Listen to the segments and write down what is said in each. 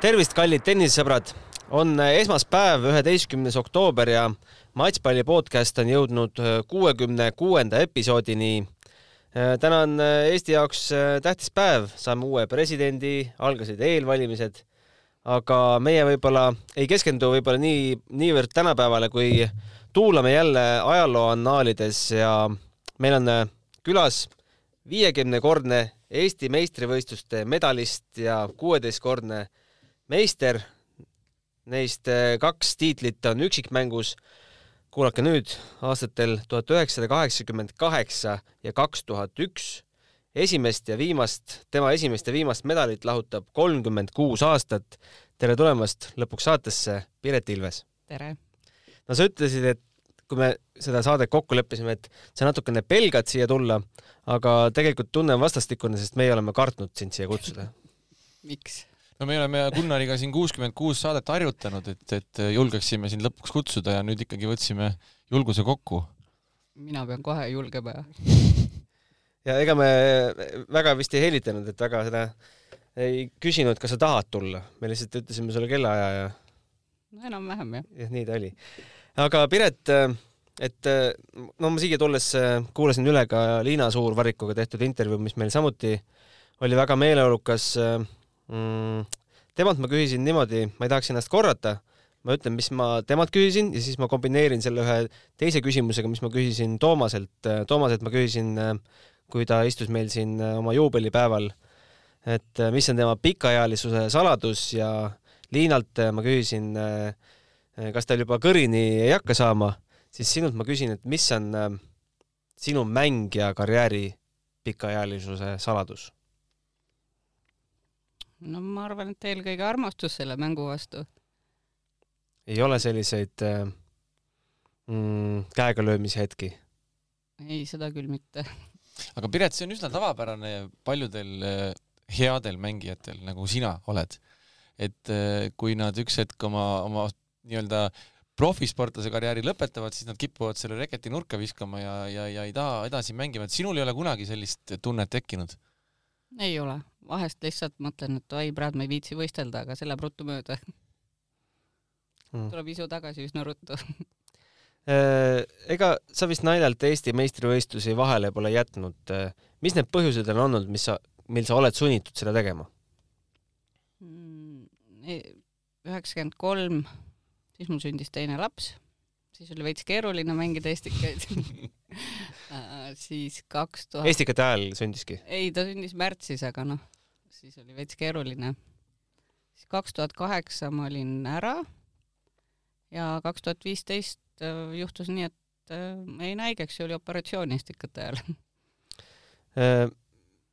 tervist, kallid tennisesõbrad! on esmaspäev, üheteistkümnes oktoober ja Matšpalli podcast on jõudnud kuuekümne kuuenda episoodini. täna on Eesti jaoks tähtis päev, saame uue presidendi, algasid eelvalimised, aga meie võib-olla ei keskendu võib-olla nii, niivõrd tänapäevale, kui tuulame jälle ajaloo annaalides ja meil on külas viiekümnekordne Eesti meistrivõistluste medalist ja kuueteistkordne meister. Neist eh, kaks tiitlit on üksikmängus. kuulake nüüd aastatel tuhat üheksasada kaheksakümmend kaheksa ja kaks tuhat üks. esimest ja viimast, tema esimest ja viimast medalit lahutab kolmkümmend kuus aastat. tere tulemast lõpuks saatesse, Piret Ilves. tere. no sa ütlesid, et kui me seda saadet kokku leppisime, et sa natukene pelgad siia tulla, aga tegelikult tunne on vastastikune, sest meie oleme kartnud sind siia kutsuda. miks? No me oleme Gunnariga siin kuuskümmend kuus saadet harjutanud, et, et julgeksime sind lõpuks kutsuda ja nüüd ikkagi võtsime julguse kokku. mina pean kohe julgema. ja ega me väga vist ei helitanud, et väga seda ei küsinud, kas sa tahad tulla, me lihtsalt ütlesime sulle kellaaja ja no enam-vähem jah. jah, nii ta oli. aga Piret, et no ma siia tulles kuulasin üle ka Liina Suurvarikuga tehtud intervjuu, mis meil samuti oli väga meeleolukas mm,. temalt ma küsisin niimoodi, ma ei tahaks ennast korrata, ma ütlen, mis ma temalt küsisin ja siis ma kombineerin selle ühe teise küsimusega, mis ma küsisin Toomaselt. Toomaselt ma küsisin, kui ta istus meil siin oma juubelipäeval, et mis on tema pikaealisuse saladus ja Liinalt ma küsisin, kas tal juba kõrini ei hakka saama, siis sinult ma küsin, et mis on sinu mängija karjääri pikaealisuse saladus no ma arvan, et eelkõige armastus selle mängu vastu. ei ole selliseid äh, mm, käega löömise hetki? ei, seda küll mitte. aga Piret, see on üsna tavapärane paljudel äh, headel mängijatel, nagu sina oled. et äh, kui nad üks hetk oma, oma nii-öelda profisportlase karjääri lõpetavad, siis nad kipuvad selle reketi nurka viskama ja, ja, ja ei taha edasi mängima, et sinul ei ole kunagi sellist tunnet tekkinud? Ei ole, vahest lihtsalt mõtlen, et oi, praegu ma ei viitsi võistelda, aga see läheb ruttu mööda mm.. tuleb isu tagasi üsna ruttu. Äh, ega sa vist naljalt Eesti meistrivõistlusi vahele pole jätnud. Äh, mis need põhjused on olnud, mis sa, mil sa oled sunnitud seda tegema? Mm, e, üheksakümmend kolm, siis mul sündis teine laps, siis oli veits keeruline mängida estikaid äh, siis kaks tuhat 2000... estikate ajal sündiski? ei, ta sündis märtsis, aga noh, siis oli veits keeruline. siis kaks tuhat kaheksa ma olin ära ja kaks tuhat viisteist äh, juhtus nii, et äh, jäin haigeks ja oli operatsioon estikate ajal äh,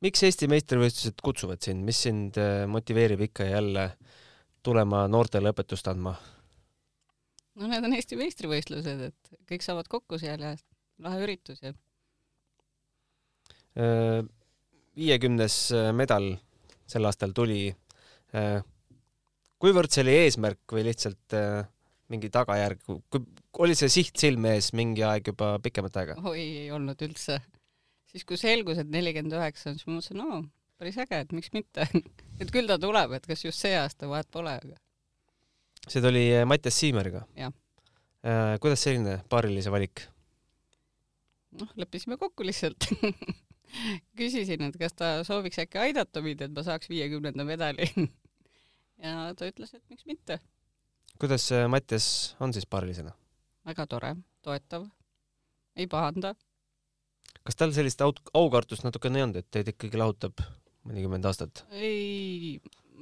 miks Eesti meistrivõistlused kutsuvad sind, mis sind motiveerib ikka ja jälle tulema noortele õpetust andma? no need on Eesti meistrivõistlused, et kõik saavad kokku seal ja lahe üritus ja. viiekümnes medal sel aastal tuli. kuivõrd see oli eesmärk või lihtsalt mingi tagajärg, oli see siht silme ees mingi aeg juba pikemat aega? oi, ei olnud üldse. siis kui selgus, et nelikümmend üheksa on, siis ma mõtlesin, no päris äge, et miks mitte et küll ta tuleb, et kas just see aasta, vahet pole, aga see tuli Mattias Siimeriga? jah äh,. kuidas selline paarilise valik? Noh, leppisime kokku lihtsalt küsisin, et kas ta sooviks äkki aidata mind, et ma saaks viiekümnenda medali ja ta ütles, et miks mitte. kuidas Mattias on siis paarilisena? väga tore, toetav, ei pahanda. kas tal sellist au-, aukartust natukene ei olnud, et teid ikkagi lahutab mõnikümmend aastat? ei,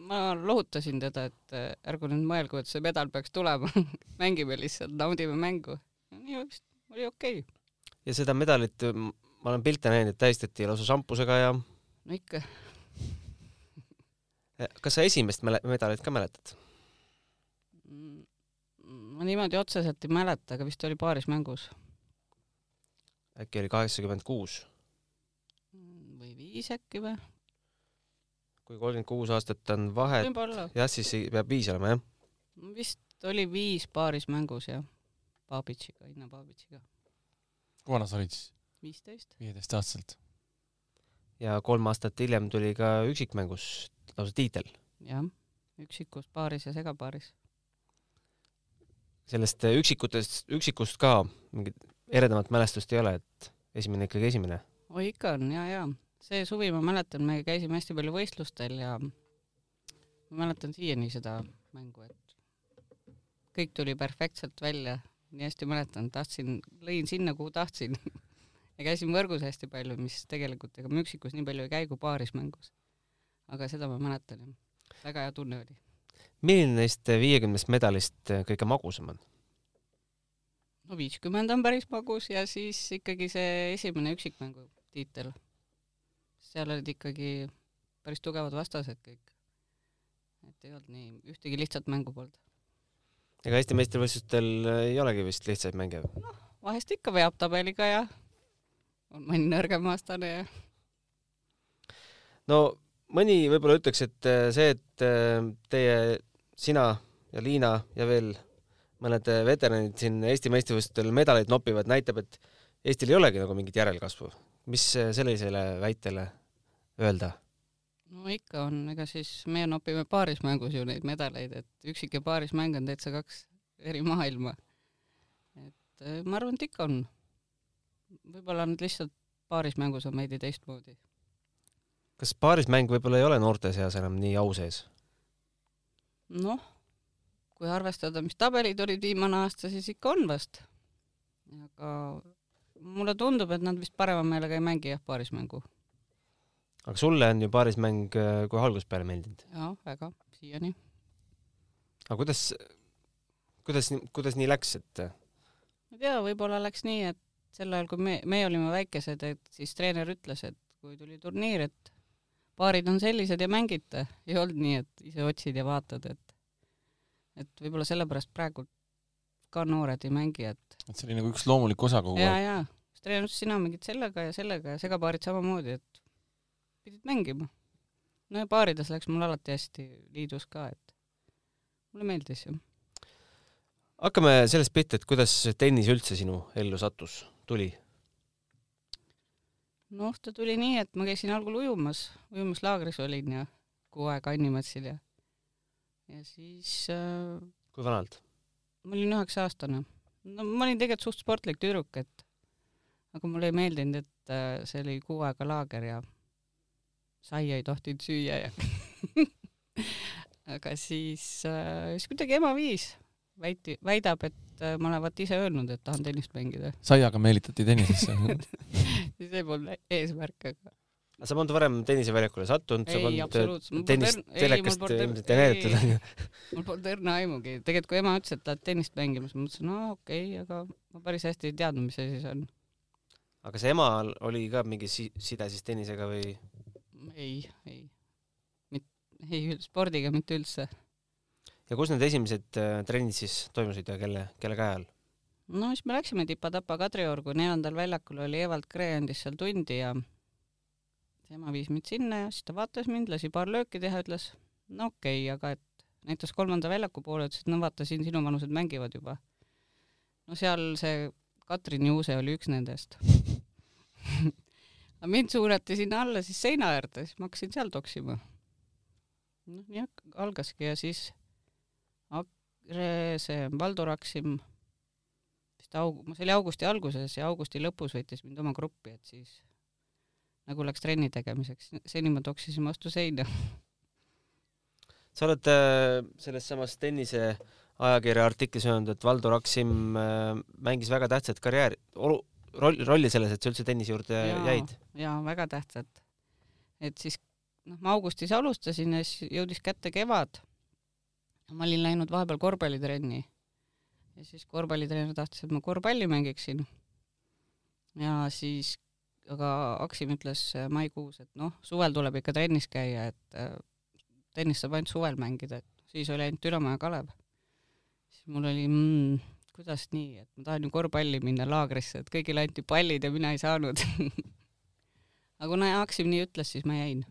ma lohutasin teda, et ärgu nüüd mõelgu, et see medal peaks tulema mängime lihtsalt, naudime mängu. nii vist oli okei okay ja seda medalit, ma olen pilte näinud, et tähistati lausa šampusega ja no ikka. kas sa esimest medalit ka mäletad? ma niimoodi otseselt ei mäleta, aga vist oli paaris mängus. äkki oli kaheksakümmend kuus? või viis äkki või? kui kolmkümmend kuus aastat on vahet, jah, siis peab viis olema, jah? vist oli viis paaris mängus, jah. Babitšiga, Inna Babitšiga kui vana sa olid siis? viisteist. viieteistaastaselt. ja kolm aastat hiljem tuli ka üksikmängus lausa tiitel. jah. üksikus paaris ja segapaaris. sellest üksikutest, üksikust ka mingit eredamat mälestust ei ole, et esimene ikkagi esimene? oi, ikka on ja, ja see suvi ma mäletan, me käisime hästi palju võistlustel ja ma mäletan siiani seda mängu, et kõik tuli perfektselt välja, nii hästi mäletan, tahtsin, lõin sinna, kuhu tahtsin ja käisin võrgus hästi palju, mis tegelikult ega ma üksikus nii palju ei käi kui paaris mängus. aga seda ma mäletan jah, väga hea tunne oli. milline neist viiekümnest medalist kõige magusam on? no viiskümmend on päris magus ja siis ikkagi see esimene üksikmängu tiitel. seal olid ikkagi päris tugevad vastased kõik. et ei olnud nii, ühtegi lihtsat mängu polnud. Ega Eesti meistrivõistlustel ei olegi vist lihtsaid mänge? noh, vahest ikka veab tabeliga ja on mõni nõrgem vastane ja no mõni võib-olla ütleks, et äh, see, et äh, teie, sina ja Liina ja veel mõned äh, veteranid siin Eesti meistrivõistlustel medaleid nopivad, näitab, et Eestil ei olegi nagu mingit järelkasvu. mis sellisele väitele öelda? No ikka on, ega siis meie nopime paarismängus ju neid medaleid, et üksik- ja paarismäng on täitsa kaks eri maailma. et ma arvan, et ikka on võib-olla nad lihtsalt paarismängus on veidi teistmoodi. kas paarismäng võib-olla ei ole noorte seas enam nii au sees? noh, kui arvestada, mis tabelid olid viimane aasta, siis ikka on vast. aga mulle tundub, et nad vist parema meelega ei mängi jah, paarismängu. Aga sulle on ju paarismäng äh, kohe algusest peale meeldinud? jaa, väga, siiani. aga kuidas, kuidas, kuidas nii läks, et? ma ei tea, võib-olla läks nii, et sel ajal, kui me, meie olime väikesed, et siis treener ütles, et kui tuli turniir, et paarid on sellised ja mängite. ei olnud nii, et ise otsid ja vaatad, et et võib-olla sellepärast praegu ka noored ei mängi, et et see oli nagu üks loomulik osa kogu aeg. jaa, jaa. treener ütles, sina mängid sellega ja sellega ja segapaarid samamoodi, et pidid mängima. no ja paarides läks mul alati hästi, liidus ka, et mulle meeldis ju. hakkame sellest pihta, et kuidas tennis üldse sinu ellu sattus tuli? noh, ta tuli nii, et ma käisin algul ujumas, ujumislaagris olin ja kuu aega Annimatsil ja ja siis äh, kui vanalt? ma olin üheksa-aastane. no ma olin tegelikult suht sportlik tüdruk, et aga mulle ei meeldinud, et äh, see oli kuu aega laager ja saia ei tohtinud süüa ja aga siis äh,, siis kuidagi ema viis, väiti, väidab, et äh, ma olevat ise öelnud, et tahan tennist mängida. saiaga meelitati tennisesse see polnud eesmärk, aga aga sa polnud varem tenniseväljakule sattunud, sa polnud tennist telekast ilmselt ei näidatud, onju? mul polnud õrna aimugi. tegelikult kui ema ütles, et tahad tennist mängima, siis ma mõtlesin, no okei okay,, aga ma päris hästi ei teadnud, mis asi see on. aga kas emal oli ka mingi si side siis tennisega või? Ei, ei. ei, spordiga mitte üldse ja kus need esimesed äh, trennid siis toimusid ja kelle, kelle käe all? no siis me läksime Tipa-Tapa Kadriorgu, neljandal väljakul oli Evald Kree andis seal tundi ja tema viis mind sinna ja siis ta vaatas mind, lasi paar lööki teha, ütles no okei okay,, aga et näitas kolmanda väljaku poole, ütles, et no vaata, siin sinuvanused mängivad juba. no seal see Katrin Juuse oli üks nendest aga mind suunati sinna alla siis seina äärde, siis ma hakkasin seal toksima. noh, nii algaski ja siis see Valdo Raksim vist aug-, see oli augusti alguses ja augusti lõpus võttis mind oma gruppi, et siis nagu läks trenni tegemiseks, seni ma toksisin vastu seina. sa oled äh, selles samas tennise ajakirja artiklis öelnud, et Valdo Raksim äh, mängis väga tähtsat karjääri, olu-, roll, rolli selles, et sa üldse tennise juurde ja, jäid? jaa, väga tähtsat. et siis noh, ma augustis alustasin ja siis jõudis kätte kevad ma olin läinud vahepeal korvpallitrenni ja siis korvpallitreener tahtis, et ma korvpalli mängiksin. ja siis, aga Aksim ütles maikuus, et noh, suvel tuleb ikka trennis käia, et äh, tennist saab ainult suvel mängida, et siis oli ainult Ülemaa ja Kalev. siis mul oli mm, kuidas nii, et ma tahan ju korvpalli minna laagrisse, et kõigile anti pallid ja mina ei saanud aga kuna Aksim nii ütles, siis ma jäin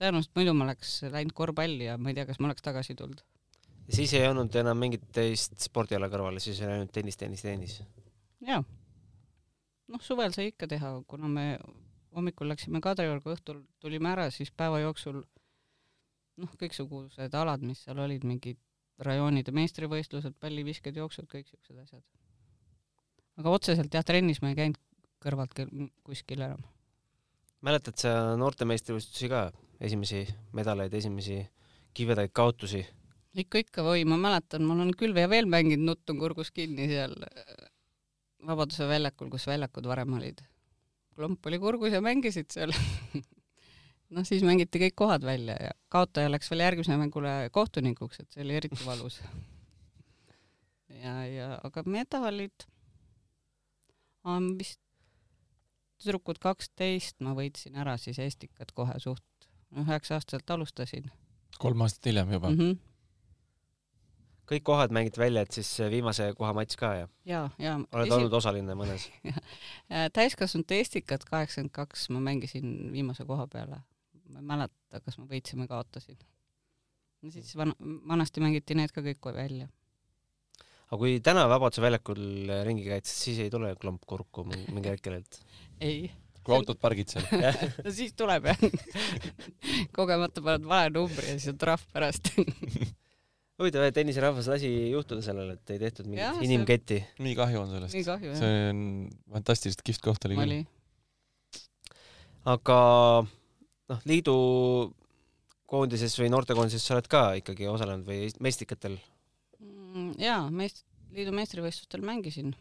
tõenäoliselt muidu ma oleks läinud korvpalli ja ma ei tea, kas ma oleks tagasi tulnud. siis ei olnud enam mingit teist spordiala kõrvale, siis oli ainult tennis, tennis, tennis? jaa. noh, suvel sai ikka teha, kuna me hommikul läksime Kadriorgu, õhtul tulime ära, siis päeva jooksul noh, kõiksugused alad, mis seal olid, mingid rajoonide meistrivõistlused, pallivisked, jooksud, kõik siuksed asjad. aga otseselt jah, trennis ma ei käinud kõrvalt kuskil enam. mäletad sa noortemeistrivõistlusi ka, esimesi medaleid, esimesi kibedaid kaotusi? ikka, ikka, oi, ma mäletan, ma olen küll ja veel mänginud Nutt on kurgus kinni seal Vabaduse väljakul, kus väljakud varem olid. klomp oli kurgus ja mängisid seal. noh, siis mängiti kõik kohad välja ja kaotaja läks veel järgmisele mängule kohtunikuks, et see oli eriti valus. ja, ja aga medalid, vist tüdrukud kaksteist ma võitsin ära siis Estikad kohe suht, üheksa aastaselt alustasin kolm aastat hiljem juba mm. -hmm. kõik kohad mängiti välja, et siis viimase koha matš ka ja ja, ja oled olnud osaline mõnes? Täiskasvanute Estikat kaheksakümmend kaks ma mängisin viimase koha peale. Ma ei mäleta, kas ma võitsin või kaotasin. no siis van-, vanasti mängiti need ka kõik välja. aga kui täna Vabaduse väljakul ringi käid, siis ei tule klomp kurku min- mingil hetkel, et ei, kui autod pargid seal. no siis tuleb jah. kogemata paned vale numbri ja siis on trahv pärast. huvitav, et tenniserahvas lasi juhtuda sellele, et ei tehtud mingit inimketti. nii kahju on sellest see on fantastiliselt kihvt koht oli küll. oli, aga noh, liidu koondises või noortekoondises sa oled ka ikkagi osalenud või meistrikatel? Mm, jaa, meist-, liidu meistrivõistlustel mängisin.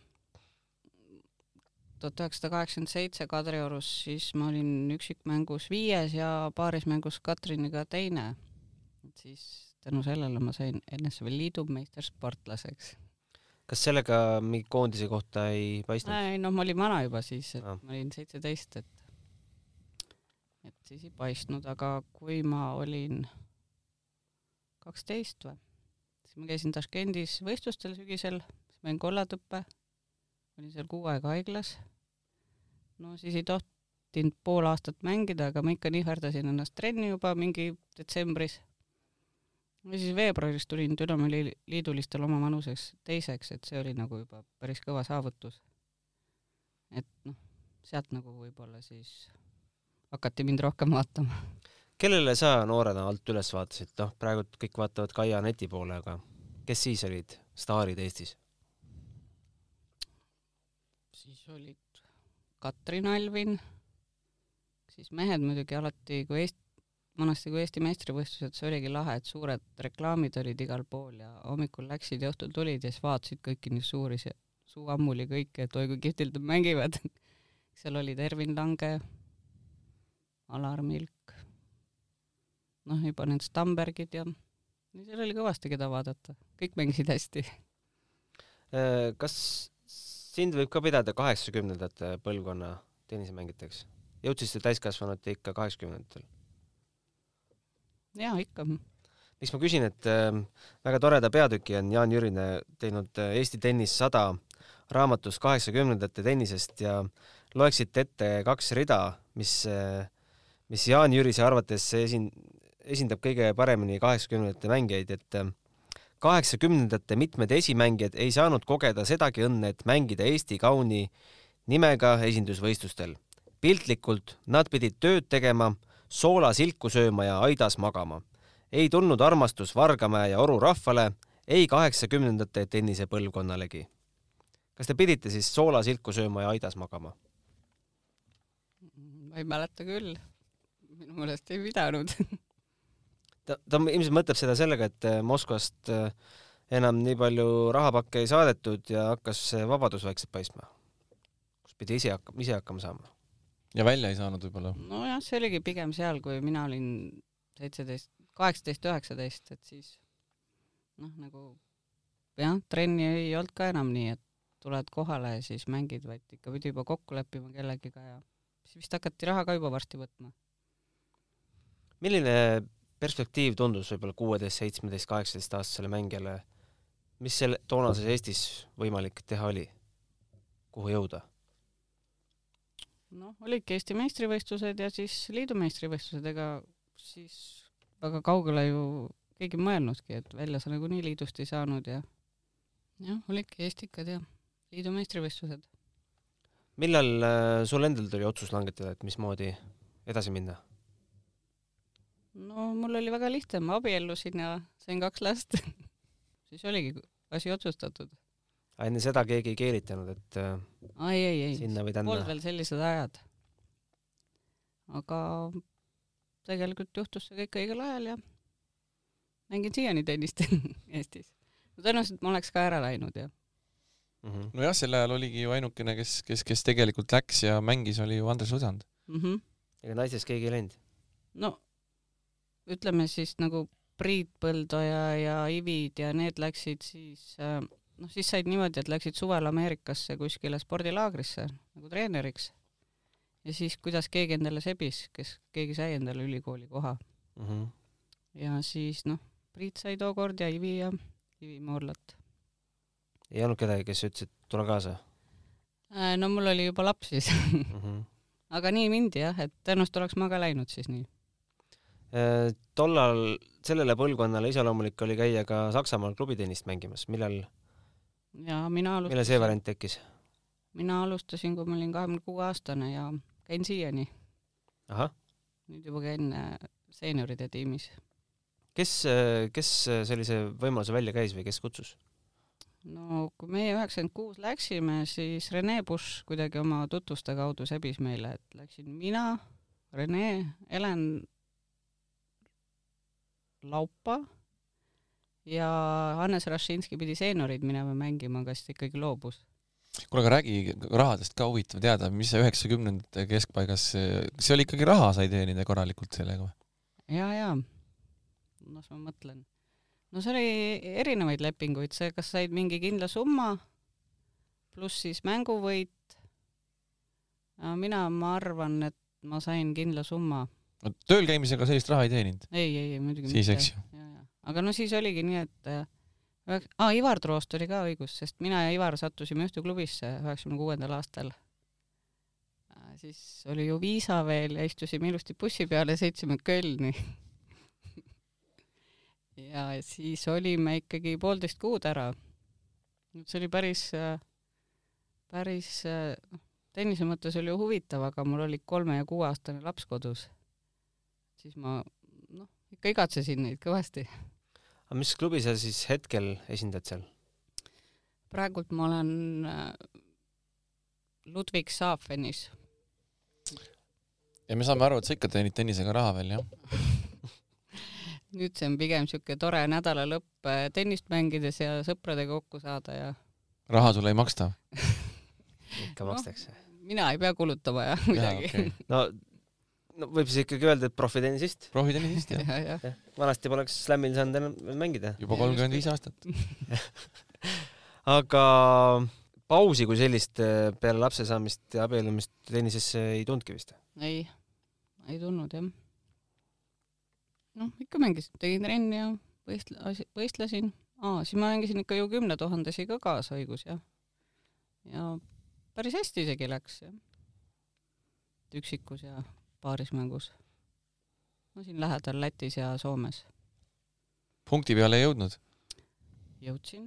tuhat üheksasada kaheksakümmend seitse Kadriorus, siis ma olin üksikmängus viies ja paarismängus Katriniga teine. et siis tänu sellele ma sain NSV Liidu meistersportlaseks. kas sellega mingi koondise kohta ei paistnud? ei noh, ma olin vana juba siis, et Ah. ma olin seitseteist, et et siis ei paistnud, aga kui ma olin kaksteist või, siis ma käisin Taškendis võistlustel sügisel, siis ma olin kollatõppe, olin seal kuu aega haiglas. no siis ei tohtinud pool aastat mängida, aga ma ikka nihverdasin ennast trenni juba mingi detsembris. ja siis veebruaris tulin Dünamo li- liidulistel oma vanuseks teiseks, et see oli nagu juba päris kõva saavutus et noh, sealt nagu võib-olla siis hakati mind rohkem vaatama. kellele sa noorena alt üles vaatasid? noh, praegu kõik vaatavad Kaia neti poole, aga kes siis olid staarid Eestis? siis olid Katrin Alvin, siis mehed muidugi alati, kui Eesti, vanasti kui Eesti meistrivõistlused, see oligi lahe, et suured reklaamid olid igal pool ja hommikul läksid ja õhtul tulid ja siis vaatasid kõiki neid suuri, suu ammuli kõike, et oi kui kihvtilt nad mängivad. seal olid Ervin Lange, Alar Milk, noh juba need Stambergid ja ja seal oli kõvasti, keda vaadata, kõik mängisid hästi. Äh, kas sind võib ka pidada kaheksakümnendate põlvkonna tennisemängijateks? jõudsite täiskasvanute ikka kaheksakümnendatel? jaa, ikka miks ma küsin, et äh, väga toreda peatüki on Jaan Jürine teinud äh, Eesti tennis sada raamatus kaheksakümnendate tennisest ja loeksite ette kaks rida, mis äh,, mis Jaan Jürise arvates esin-, esindab kõige paremini kaheksakümnendate mängijaid, et äh, kaheksakümnendate mitmed esimängijad ei saanud kogeda sedagi õnne, et mängida Eesti kauni nimega esindusvõistlustel. piltlikult nad pidid tööd tegema, soolasilku sööma ja aidas magama ei tulnud armastus Vargamäe ja Oru rahvale, ei kaheksakümnendate tennisepõlvkonnalegi. kas te pidite siis soolasilku sööma ja aidas magama? ma ei mäleta küll. Minu meelest ei pidanud. ta, ta ilmselt mõtleb seda sellega, et äh, Moskvast äh, enam nii palju rahapakke ei saadetud ja hakkas see vabadus vaikselt paistma. kus pidi ise hakkama, ise hakkama saama. ja välja ei saanud võib-olla. nojah, see oligi pigem seal, kui mina olin seitseteist, kaheksateist, üheksateist, et siis noh, nagu jah, trenni ei olnud ka enam nii, et tuled kohale ja siis mängid, vaid ikka pidi juba kokku leppima kellegiga ja siis vist hakati raha ka juba varsti võtma. Milline perspektiiv tundus võib-olla kuueteist, seitsmeteist, kaheksateist aastasele mängijale, mis selle toonases Eestis võimalik teha oli? kuhu jõuda? noh, olidki Eesti meistrivõistlused ja siis liidu meistrivõistlused, ega siis väga kaugele ju keegi mõelnudki, et välja sa nagunii liidust ei saanud ja jah, olidki Estikad ja liidu meistrivõistlused. millal äh, sul endal tuli otsus langetada, et mismoodi edasi minna? No mul oli väga lihtne, ma abiellusin ja sain kaks last siis oligi asi otsustatud. enne seda keegi ei keelitanud, et äh, ai, ei, ei, sinna või tänna? polnud veel sellised ajad. aga tegelikult juhtus see kõik õigel ajal ja mängin siiani tennist Eestis. no tõenäoliselt ma oleks ka ära läinud ja mm -hmm. nojah, sel ajal oligi ju ainukene, kes, kes, kes tegelikult läks ja mängis, oli ju Andres Usand mm. -hmm. ega naistest keegi ei läinud? no ütleme siis nagu Priit Põldoja ja Ivid ja need läksid siis äh, noh, siis said niimoodi, et läksid suvel Ameerikasse kuskile spordilaagrisse nagu treeneriks. ja siis, kuidas keegi endale sebis, kes, keegi sai endale ülikooli koha mm. -hmm. ja siis noh, Priit sai tookord ja Ivi ja Ivi Moorlat. ei olnud kedagi, kes ütles, et tule kaasa äh,? no mul oli juba laps siis mm. -hmm. aga nii mindi jah, et tõenäoliselt oleks ma ka läinud siis nii. Tollal sellele põlvkonnale iseloomulik oli käia ka Saksamaal klubitennist mängimas, millal, ja mina millal see alustasin, variant tekkis? mina alustasin, kui ma olin kahekümne kuue aastane ja käin siiani. ahah, nüüd juba käin äh, seenioride tiimis. kes, kes sellise võimaluse välja käis või kes kutsus? no kui meie üheksakümmend kuus läksime, siis Rene Busch kuidagi oma tutvuste kaudu sebis meile, et läksin mina, Rene, Helen Laupa ja Hannes Rašinski pidi seeniorid minema mängima, aga siis ta ikkagi loobus. kuule, aga räägi rahadest ka huvitav teada, mis see üheksakümnendate keskpaigas, kas see oli ikkagi raha sai teenida korralikult sellega või? ja, ja, las ma mõtlen. no see oli erinevaid lepinguid, see, kas said mingi kindla summa pluss siis mänguvõit. mina, ma arvan, et ma sain kindla summa. No tööl käimisega sellist raha ei teeninud? ei, ei, ei muidugi siis, mitte. aga no siis oligi nii, et äh, ah, Ivar Troost oli ka õigus, sest mina ja Ivar sattusime ühte klubisse üheksakümne kuuendal aastal. siis oli ju viisa veel ja istusime ilusti bussi peale ja sõitsime Kölni ja siis olime ikkagi poolteist kuud ära. see oli päris, päris noh, tennise mõttes oli huvitav, aga mul oli kolme ja kuueaastane laps kodus. Siis ma noh, ikka igatsesin neid kõvasti. aga mis klubi sa siis hetkel esindad seal? praegult ma olen äh, Ludwig Saafenis. ja me saame aru, et sa ikka teenid tennisega raha veel, jah? nüüd see on pigem niisugune tore nädalalõpp äh, tennist mängides ja sõpradega kokku saada ja raha sulle ei maksta? ikka Noh, makstakse? mina ei pea kulutama jah midagi okei. no, no võib siis ikkagi öelda, et profitennisist. profitennisist, jah? ja, ja. vanasti poleks Slamil saanud enam mängida. juba kolmkümmend viis aastat. aga pausi kui sellist eh, peale lapse saamist ja abiellumist tennisesse ei tulnudki vist? ei, ei tulnud jah. noh, ikka mängisin, tegin trenni ja võistl-, võistlesin. aa, siis ma mängisin ikka ju kümne tuhandesi ka kaasa õigus jah. ja päris hästi isegi läks jah. üksikus ja paarismängus. no siin lähedal Lätis ja Soomes punkti peale ei jõudnud? jõudsin.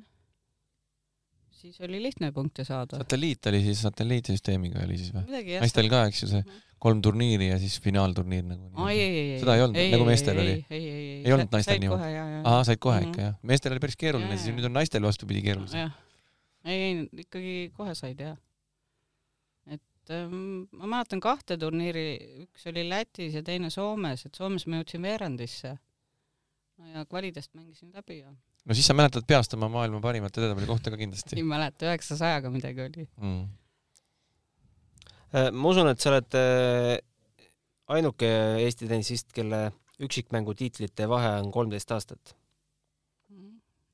siis oli lihtne punkte saada. satelliit oli siis, satelliitsüsteemiga oli siis või? naistel ka, eks ju, see kolm turniiri ja siis finaalturniir nagu. Seda ei olnud, nagu meestel oli? ei, ei, ei. Ei olnud naistel ja, ja. aa, said kohe Mhm. ikka jah. meestel oli päris keeruline, siis nüüd on naistel vastupidi keerulisem. ei, ei ikkagi kohe said jah. Et ähm, ma mäletan kahte turniiri, üks oli Lätis ja teine Soomes, et Soomes ma jõudsin veerandisse. no ja kvalidest mängisin läbi ja no siis sa mäletad peast oma maailma parimat edetabeli kohta ka kindlasti ei mäleta, üheksasajaga midagi oli. mm.. Äh, ma usun, et sa oled äh, ainuke Eesti tennisist, kelle üksikmängu tiitlite vahe on kolmteist aastat.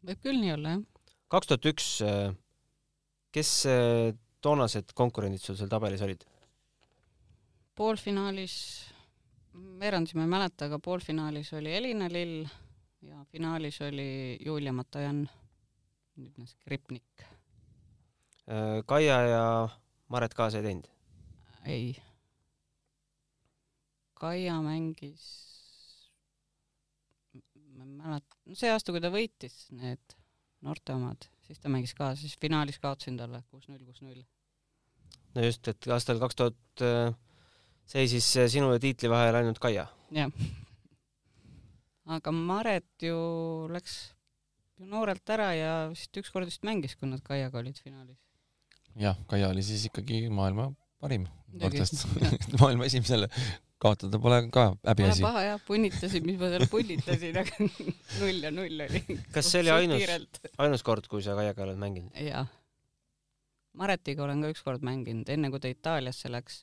võib küll nii olla jah. kaks tuhat üks, kes äh, toonased konkurendid sul seal tabelis olid? poolfinaalis, veerandis ma ei mäleta, aga poolfinaalis oli Elina Lill ja finaalis oli Julia Matojan, nüüdne Skripnik. Äh, Kaia ja Maret kaasa ei teinud? ei. Kaia mängis, ma ei mäleta, see aasta, kui ta võitis need noorte omad, siis ta mängis ka, siis finaalis kaotasin talle kuus-null, kuus-null. no just, et aastal kaks tuhat seisis sinu ja tiitli vahel ainult Kaia. jah, aga Maret ju läks ju noorelt ära ja vist ükskord vist mängis, kui nad Kaiaga olid finaalis. jah, Kaia oli siis ikkagi maailma parim noortest maailma esimesele kaotada pole ka Pole häbiasi. paha jah, punnitasin, mis ma seal punnitasin, aga null ja null oli. Kas see oli ainus- ainus kord, kui sa Kaiaga oled mänginud? jaa. Maretiga olen ka ükskord mänginud, enne kui ta Itaaliasse läks.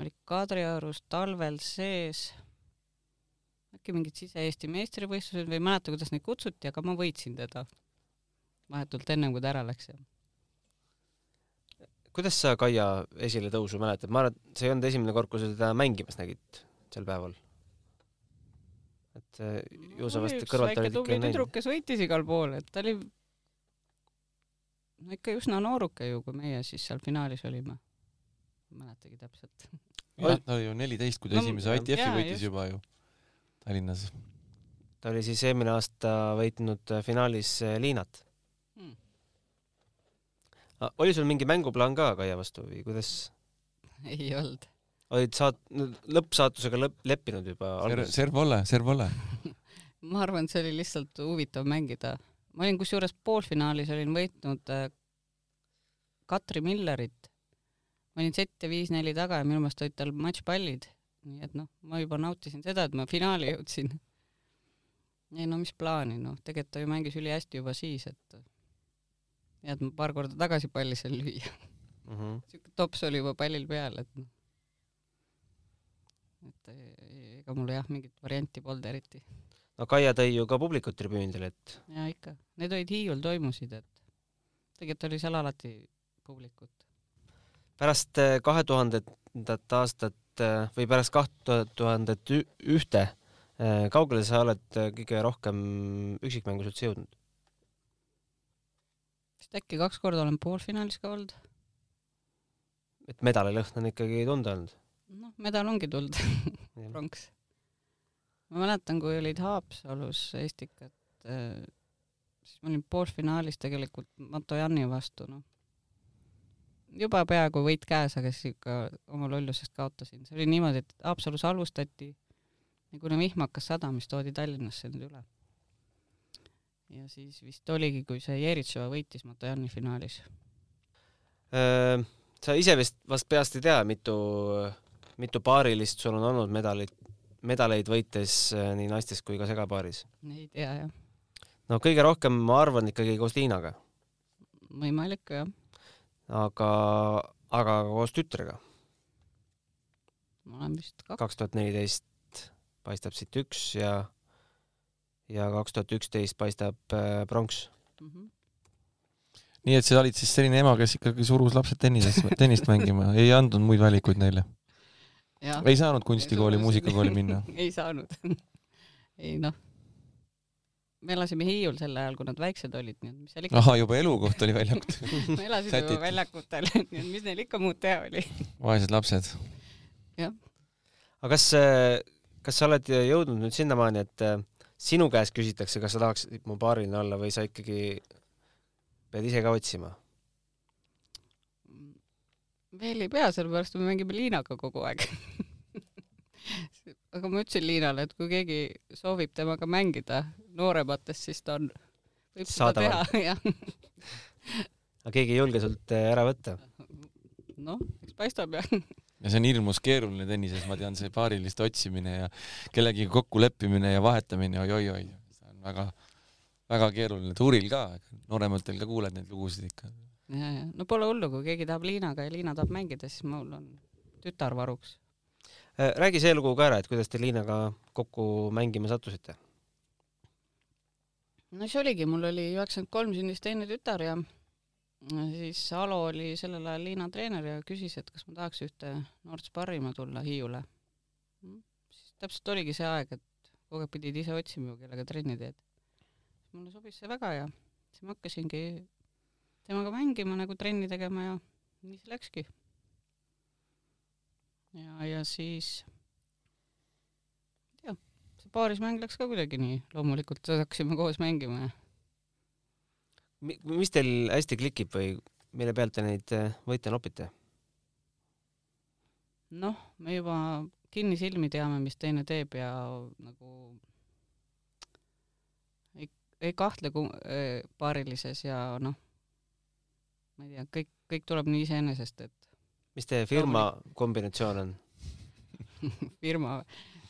oli Kadriorus talvel sees, äkki mingid sise-Eesti meistrivõistlused või ei mäleta, kuidas neid kutsuti, aga ma võitsin teda vahetult ennem, kui ta ära läks. Kuidas sa Kaia esiletõusu mäletad? ma arvan, et see ei olnud esimene kord, kui sa teda mängimas nägid sel päeval. et eh, ju sa vast kõrvalt olid ikka näinud tüdruk, kes võitis igal pool, et ta oli no ikka üsna nooruke ju, kui meie siis seal finaalis olime. ei mäletagi täpselt. jah, ta oli ju neliteist, kui ta No, esimese. ITF-i võitis just. juba ju Tallinnas. ta oli siis eelmine aasta võitnud finaalis eh, Liinat. Hmm. oli sul mingi mänguplaan ka Kaia vastu või kuidas? ei olnud. olid saat-, lõppsaatusega lõpp, leppinud juba alguses? serv ole, serv ole. ma arvan, et see oli lihtsalt huvitav mängida. ma olin kusjuures poolfinaalis olin võitnud äh, Katri Millerit. ma olin sette viis-neli taga ja minu meelest olid tal matšpallid, nii et noh, ma juba nautisin seda, et ma finaali jõudsin. ei no mis plaani, noh, tegelikult ta ju mängis ülihästi juba siis, et et ma paar korda tagasi palli seal lüüa. Mhm. siuke tops oli juba pallil peal, et noh. et ei- ei- ega mul jah, mingit varianti polnud eriti no Kaia tõi ju ka publikut tribüünidele, et ja ikka, need olid Hiiul toimusid, et tegelikult oli seal alati publikut. pärast eh, kahe tuhandendat aastat või pärast kaht tuhandet ühte, kaugele sa oled kõige rohkem üksikmängus üldse jõudnud? Vist äkki kaks korda olen poolfinaalis ka olnud. et medalilõhn on ikkagi tunda olnud. noh, medal ongi tulnud, pronks. ma mäletan, kui olid Haapsalus Estikad, siis ma olin poolfinaalis tegelikult Matojanni vastu, noh. juba peaaegu võit käes, aga siis ikka oma lollusest kaotasin. see oli niimoodi, et Haapsalus alustati ja kuna vihm hakkas sadama, siis toodi Tallinnasse nüüd üle. Ja siis vist oligi, kui see Jeritšova võitis Matojanni finaalis. Äh, sa ise vist vast peast ei tea, mitu, mitu paarilist sul on olnud medalid, medaleid võites eh, nii naistes kui ka segapaaris? ei tea jah, no kõige rohkem ma arvan ikkagi koos Liinaga, võimalik jah. aga, aga koos tütrega. ma olen vist kaks, kaks tuhat neliteist paistab siit üks ja ja kaks tuhat üksteist paistab äh, pronks. Mhm. nii et sa olid siis selline ema, kes ikkagi surus lapsed tennisest, tennist mängima, ei andnud muid valikuid neile. jah. ei saanud kunstikooli, muusikakooli minna. ei saanud. ei noh, me elasime Hiiul sel ajal, kui nad väiksed olid, nii et mis seal ikka, ahah, juba elukoht oli väljakutt. me elasime juba väljakutel, nii et mis neil ikka muud teha oli. vaesed lapsed. aga kas, kas sa oled jõudnud nüüd sinnamaani, et äh, sinu käest küsitakse, kas sa tahaksid mu paariline olla või sa ikkagi pead ise ka otsima? veel ei pea, sellepärast me mängime Liinaga kogu aeg. aga ma ütlesin Liinale, et kui keegi soovib temaga mängida noorematest, siis ta on, võib seda Saadaval. teha, jah. aga keegi ei julge sult äh, ära võtta. noh, eks paistab jah. Ja see on hirmus keeruline tennises, ma tean, see paariliste otsimine ja kellegagi kokkuleppimine ja vahetamine oi,, oi-oi-oi, see on väga, väga keeruline. tuuril ka, noorematel ka kuuled neid lugusid ikka. ja, ja no pole hullu, kui keegi tahab Liinaga ja Liina tahab mängida, siis mul on tütar varuks. Äh, räägi see lugu ka ära, et kuidas te Liinaga kokku mängima sattusite? no siis oligi, mul oli üheksakümmend kolm sündis teine tütar ja siis Alo oli sellel ajal Liina treener ja küsis, et kas ma tahaks ühte noort sparrima tulla Hiiule. siis täpselt oligi see aeg, et kogu aeg pidid ise otsima, kellega trenni teed. mulle sobis see väga ja siis ma hakkasingi temaga mängima nagu trenni tegema ja nii see läkski. ja, ja siis ei tea, see paarismäng läks ka kuidagi nii loomulikult, hakkasime koos mängima ja mis teil hästi klikib või mille pealt te neid äh, võite nopite? noh, me juba kinnisilmi teame, mis teine teeb ja nagu ei, ei kahtle ku- äh, paarilises ja noh, ma ei tea, kõik, kõik tuleb nii iseenesest, et mis teie firma kombinatsioon on? firma,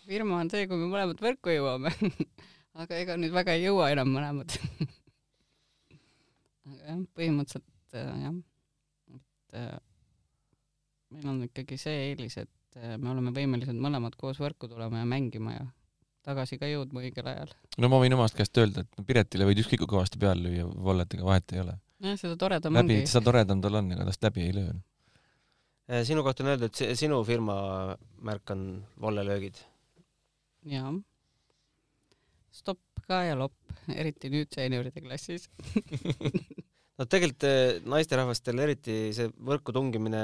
firma on see, kui me mõlemad võrku jõuame aga ega nüüd väga ei jõua enam mõlemad aga jah, põhimõtteliselt äh, jah, et äh, meil on ikkagi see eelis, et äh, me oleme võimelised mõlemad koos võrku tulema ja mängima ja tagasi ka jõudma õigel ajal. no ma võin omast käest öelda, et Piretile võid ükskõik kui kõvasti peale lüüa, volletega vahet ei ole. jah, seda toredam läbi ongi,. seda toredam tal on, ega tast läbi ei löö. Sinu kohta on öeldud, et sinu firma märk on vollelöögid. jaa. Stopp ka ja lopp, eriti nüüd seenioride klassis no tegelikult eh, naisterahvastel eriti see võrku tungimine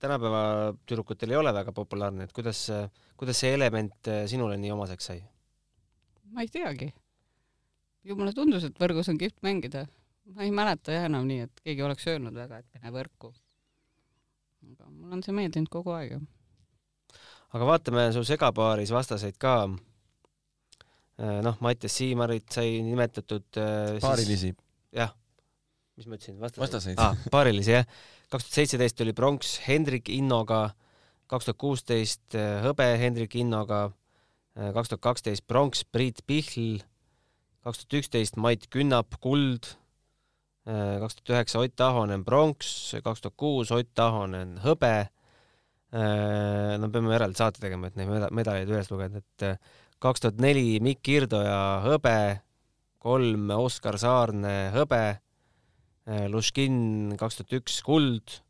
tänapäeva tüdrukutel ei ole väga populaarne, et kuidas, kuidas see element eh, sinule nii omaseks sai? ma ei teagi. ju mulle tundus, et võrgus on kihvt mängida. ma ei mäleta jah enam nii, et keegi oleks öelnud väga, et mine võrku. aga mulle on see meeldinud kogu aeg aga vaatame su segapaaris vastaseid ka. noh, Mattias Siimarit sai nimetatud. paarilisi. jah, mis ma ütlesin, vastaseid, Vastaseid. ah,. paarilisi jah, kaks tuhat seitseteist oli pronks Hendrik Innoga, kaks tuhat kuusteist hõbe Hendrik Innoga, kaks tuhat kaksteist pronks Priit Pihl, kaks tuhat üksteist Mait Künnap kuld, kaks tuhat üheksa Ott Ahonen pronks, kaks tuhat kuus Ott Ahonen hõbe. no peame eraldi saate tegema, et neid meda- medaleid üles lugeda, et kaks tuhat neli Mikk Kirdoja hõbe, kolm Oskar Saarne hõbe, Luškin kaks tuhat üks kuld,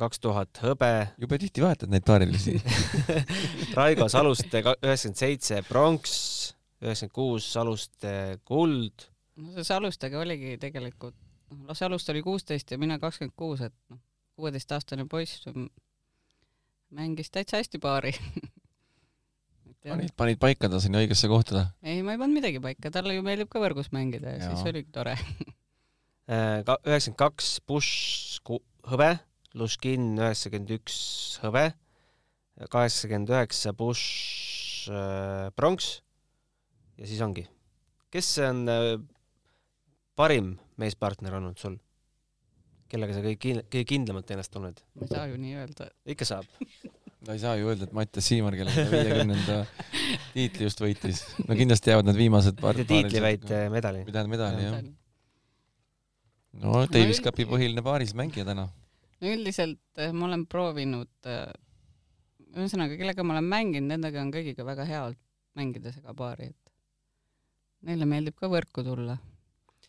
kaks tuhat hõbe, jube tihti vahetad neid paarilisi. Raigo Saluste üheksakümmend seitse pronks, üheksakümmend kuus Saluste kuld, no see Salustega oligi tegelikult, noh, las Saluste oli kuusteist ja mina kakskümmend kuus, et noh, kuueteistaastane poiss mängis täitsa hästi paari panid, panid paika ta sinna õigesse kohta. ei, ma ei pannud midagi paika, talle ju meeldib ka võrgus mängida ja Jaa. siis oligi tore. üheksakümmend kaks Bush hõbe, Luškin üheksakümmend üks hõbe, kaheksakümmend üheksa Bush äh, pronks ja siis ongi. kes on äh, parim meespartner olnud sul? kellega sa kõige kindlamalt ennast tunned? ma ei saa ju nii öelda. ikka saab. ta ei saa ju öelda, et Mattias Siimar, kellega ta viiekümnenda tiitli just võitis. no kindlasti jäävad need viimased paar. mitte tiitli, vaid äh, medali või. tähendab medali jah. no no Davis Cupi põhiline paarismängija täna. üldiselt eh, ma olen proovinud, ühesõnaga, kellega ma olen mänginud, nendega on kõigiga väga hea mängida segapaari, et neile meeldib ka võrku tulla.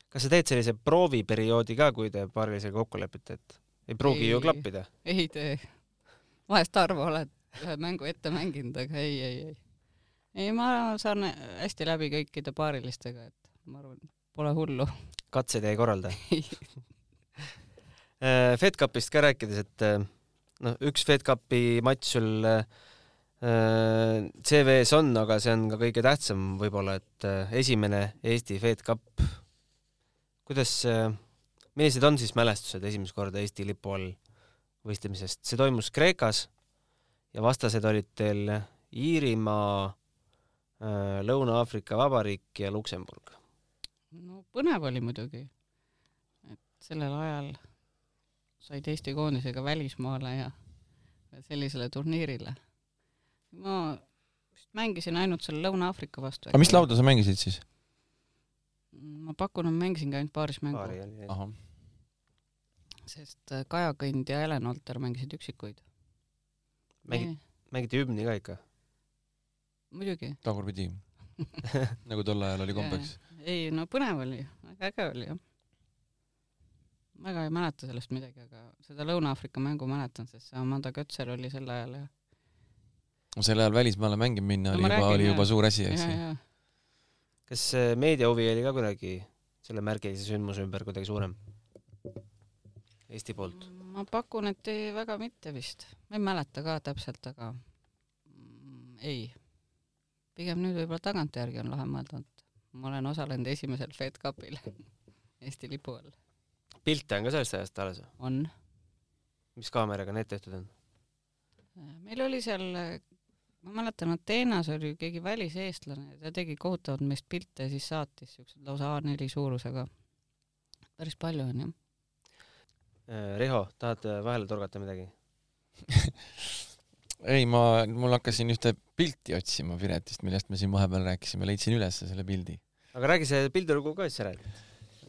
kas sa teed sellise prooviperioodi ka, kui te paarilisega kokku lepite, et ei pruugi Ei. ju klappida? ei tee. Vahest harva oled ühe mängu ette mänginud, aga ei, ei, ei. ei, ma saan hästi läbi kõikide paarilistega, et ma arvan, pole hullu. katseid ei korralda? FedCupist ka rääkides, et äh, noh, üks FedCupi matš sul äh, CV-s on, aga see on ka kõige tähtsam võib-olla, et äh, esimene Eesti FedCup. kuidas, millised on siis mälestused esimest korda Eesti lipu all võistlemisest? see toimus Kreekas ja vastased olid teil Iirimaa, Lõuna-Aafrika Vabariik ja Luksemburg. no põnev oli muidugi, et sellel ajal said Eesti koondisega välismaale ja sellisele turniirile. ma vist mängisin ainult selle Lõuna-Aafrika vastu. aga mis lauda sa mängisid siis? ma pakun, et mängisingi ainult paaris mängu, paari oli. ahah, sest äh, Kaja Kõnd ja Helen Alter mängisid üksikuid. mängid, mängiti hümni ka ikka? muidugi. tagurpidi. nagu tol ajal oli kombeks. ei no põnev oli, väga äge oli jah. väga ei mäleta sellest midagi, aga seda Lõuna-Aafrika mängu mäletan, sest see Amanda Kötser oli sel ajal ja sel ajal välismaale mängima minna No oli juba, oli jah. juba suur asi, eks ju. kas äh, meediahuvi oli ka kuidagi selle märgilise sündmuse ümber kuidagi suurem? Eesti poolt? ma pakun, et ei, väga mitte vist, ma ei mäleta ka täpselt, aga mm, ei. pigem nüüd võib-olla tagantjärgi on lahe mõelda, et ma olen osalenud esimesel Fed Cupil Eesti lipu all. pilte on ka sellest ajast alles või? on. mis kaameraga need tehtud on? meil oli seal ma mäletan Ateenas oli keegi väliseestlane, ta tegi kohutavalt meist pilte ja siis saatis siuksed lausa A4 suurusega. päris palju on jah. Äh, Riho, tahad äh, vahele torgata midagi? ei, ma, mul hakkasin ühte pilti otsima Piretist, millest me siin vahepeal rääkisime, leidsin üles selle pildi. aga räägi see pildilugu ka siis ära.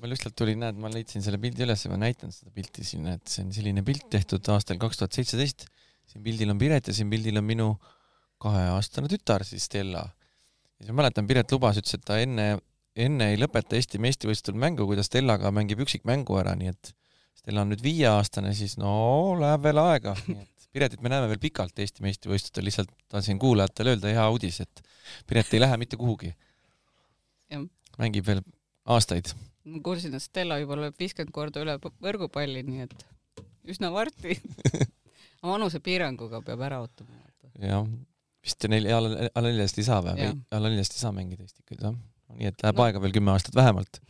mul lihtsalt tuli, näed, ma leidsin selle pildi üles ja ma näitan seda pilti siin, et see on selline pilt tehtud aastal kaks tuhat seitseteist. siin pildil on Piret ja siin pildil on minu kaheaastane tütar siis Stella. ja siis ma mäletan, Piret lubas, ütles, et ta enne, enne ei lõpeta Eesti meistrivõistlustel mängu, kui ta Stellaga mängib üksikmängu ära, nii et Stella on nüüd viieaastane, siis no läheb veel aega, Piretit me näeme veel pikalt Eesti meistrivõistlustel, lihtsalt tahtsin kuulajatele öelda hea uudis, et Piret ei lähe mitte kuhugi. mängib veel aastaid. ma kuulsin, et Stella juba lööb viiskümmend korda üle võrgupalli, nii et üsna varsti vanusepiiranguga peab ära ootama. jah, vist neli, alla, alla neljast ei saa või? alla neljast ei saa mängida ikka, jah. nii et läheb no. aega veel kümme aastat vähemalt.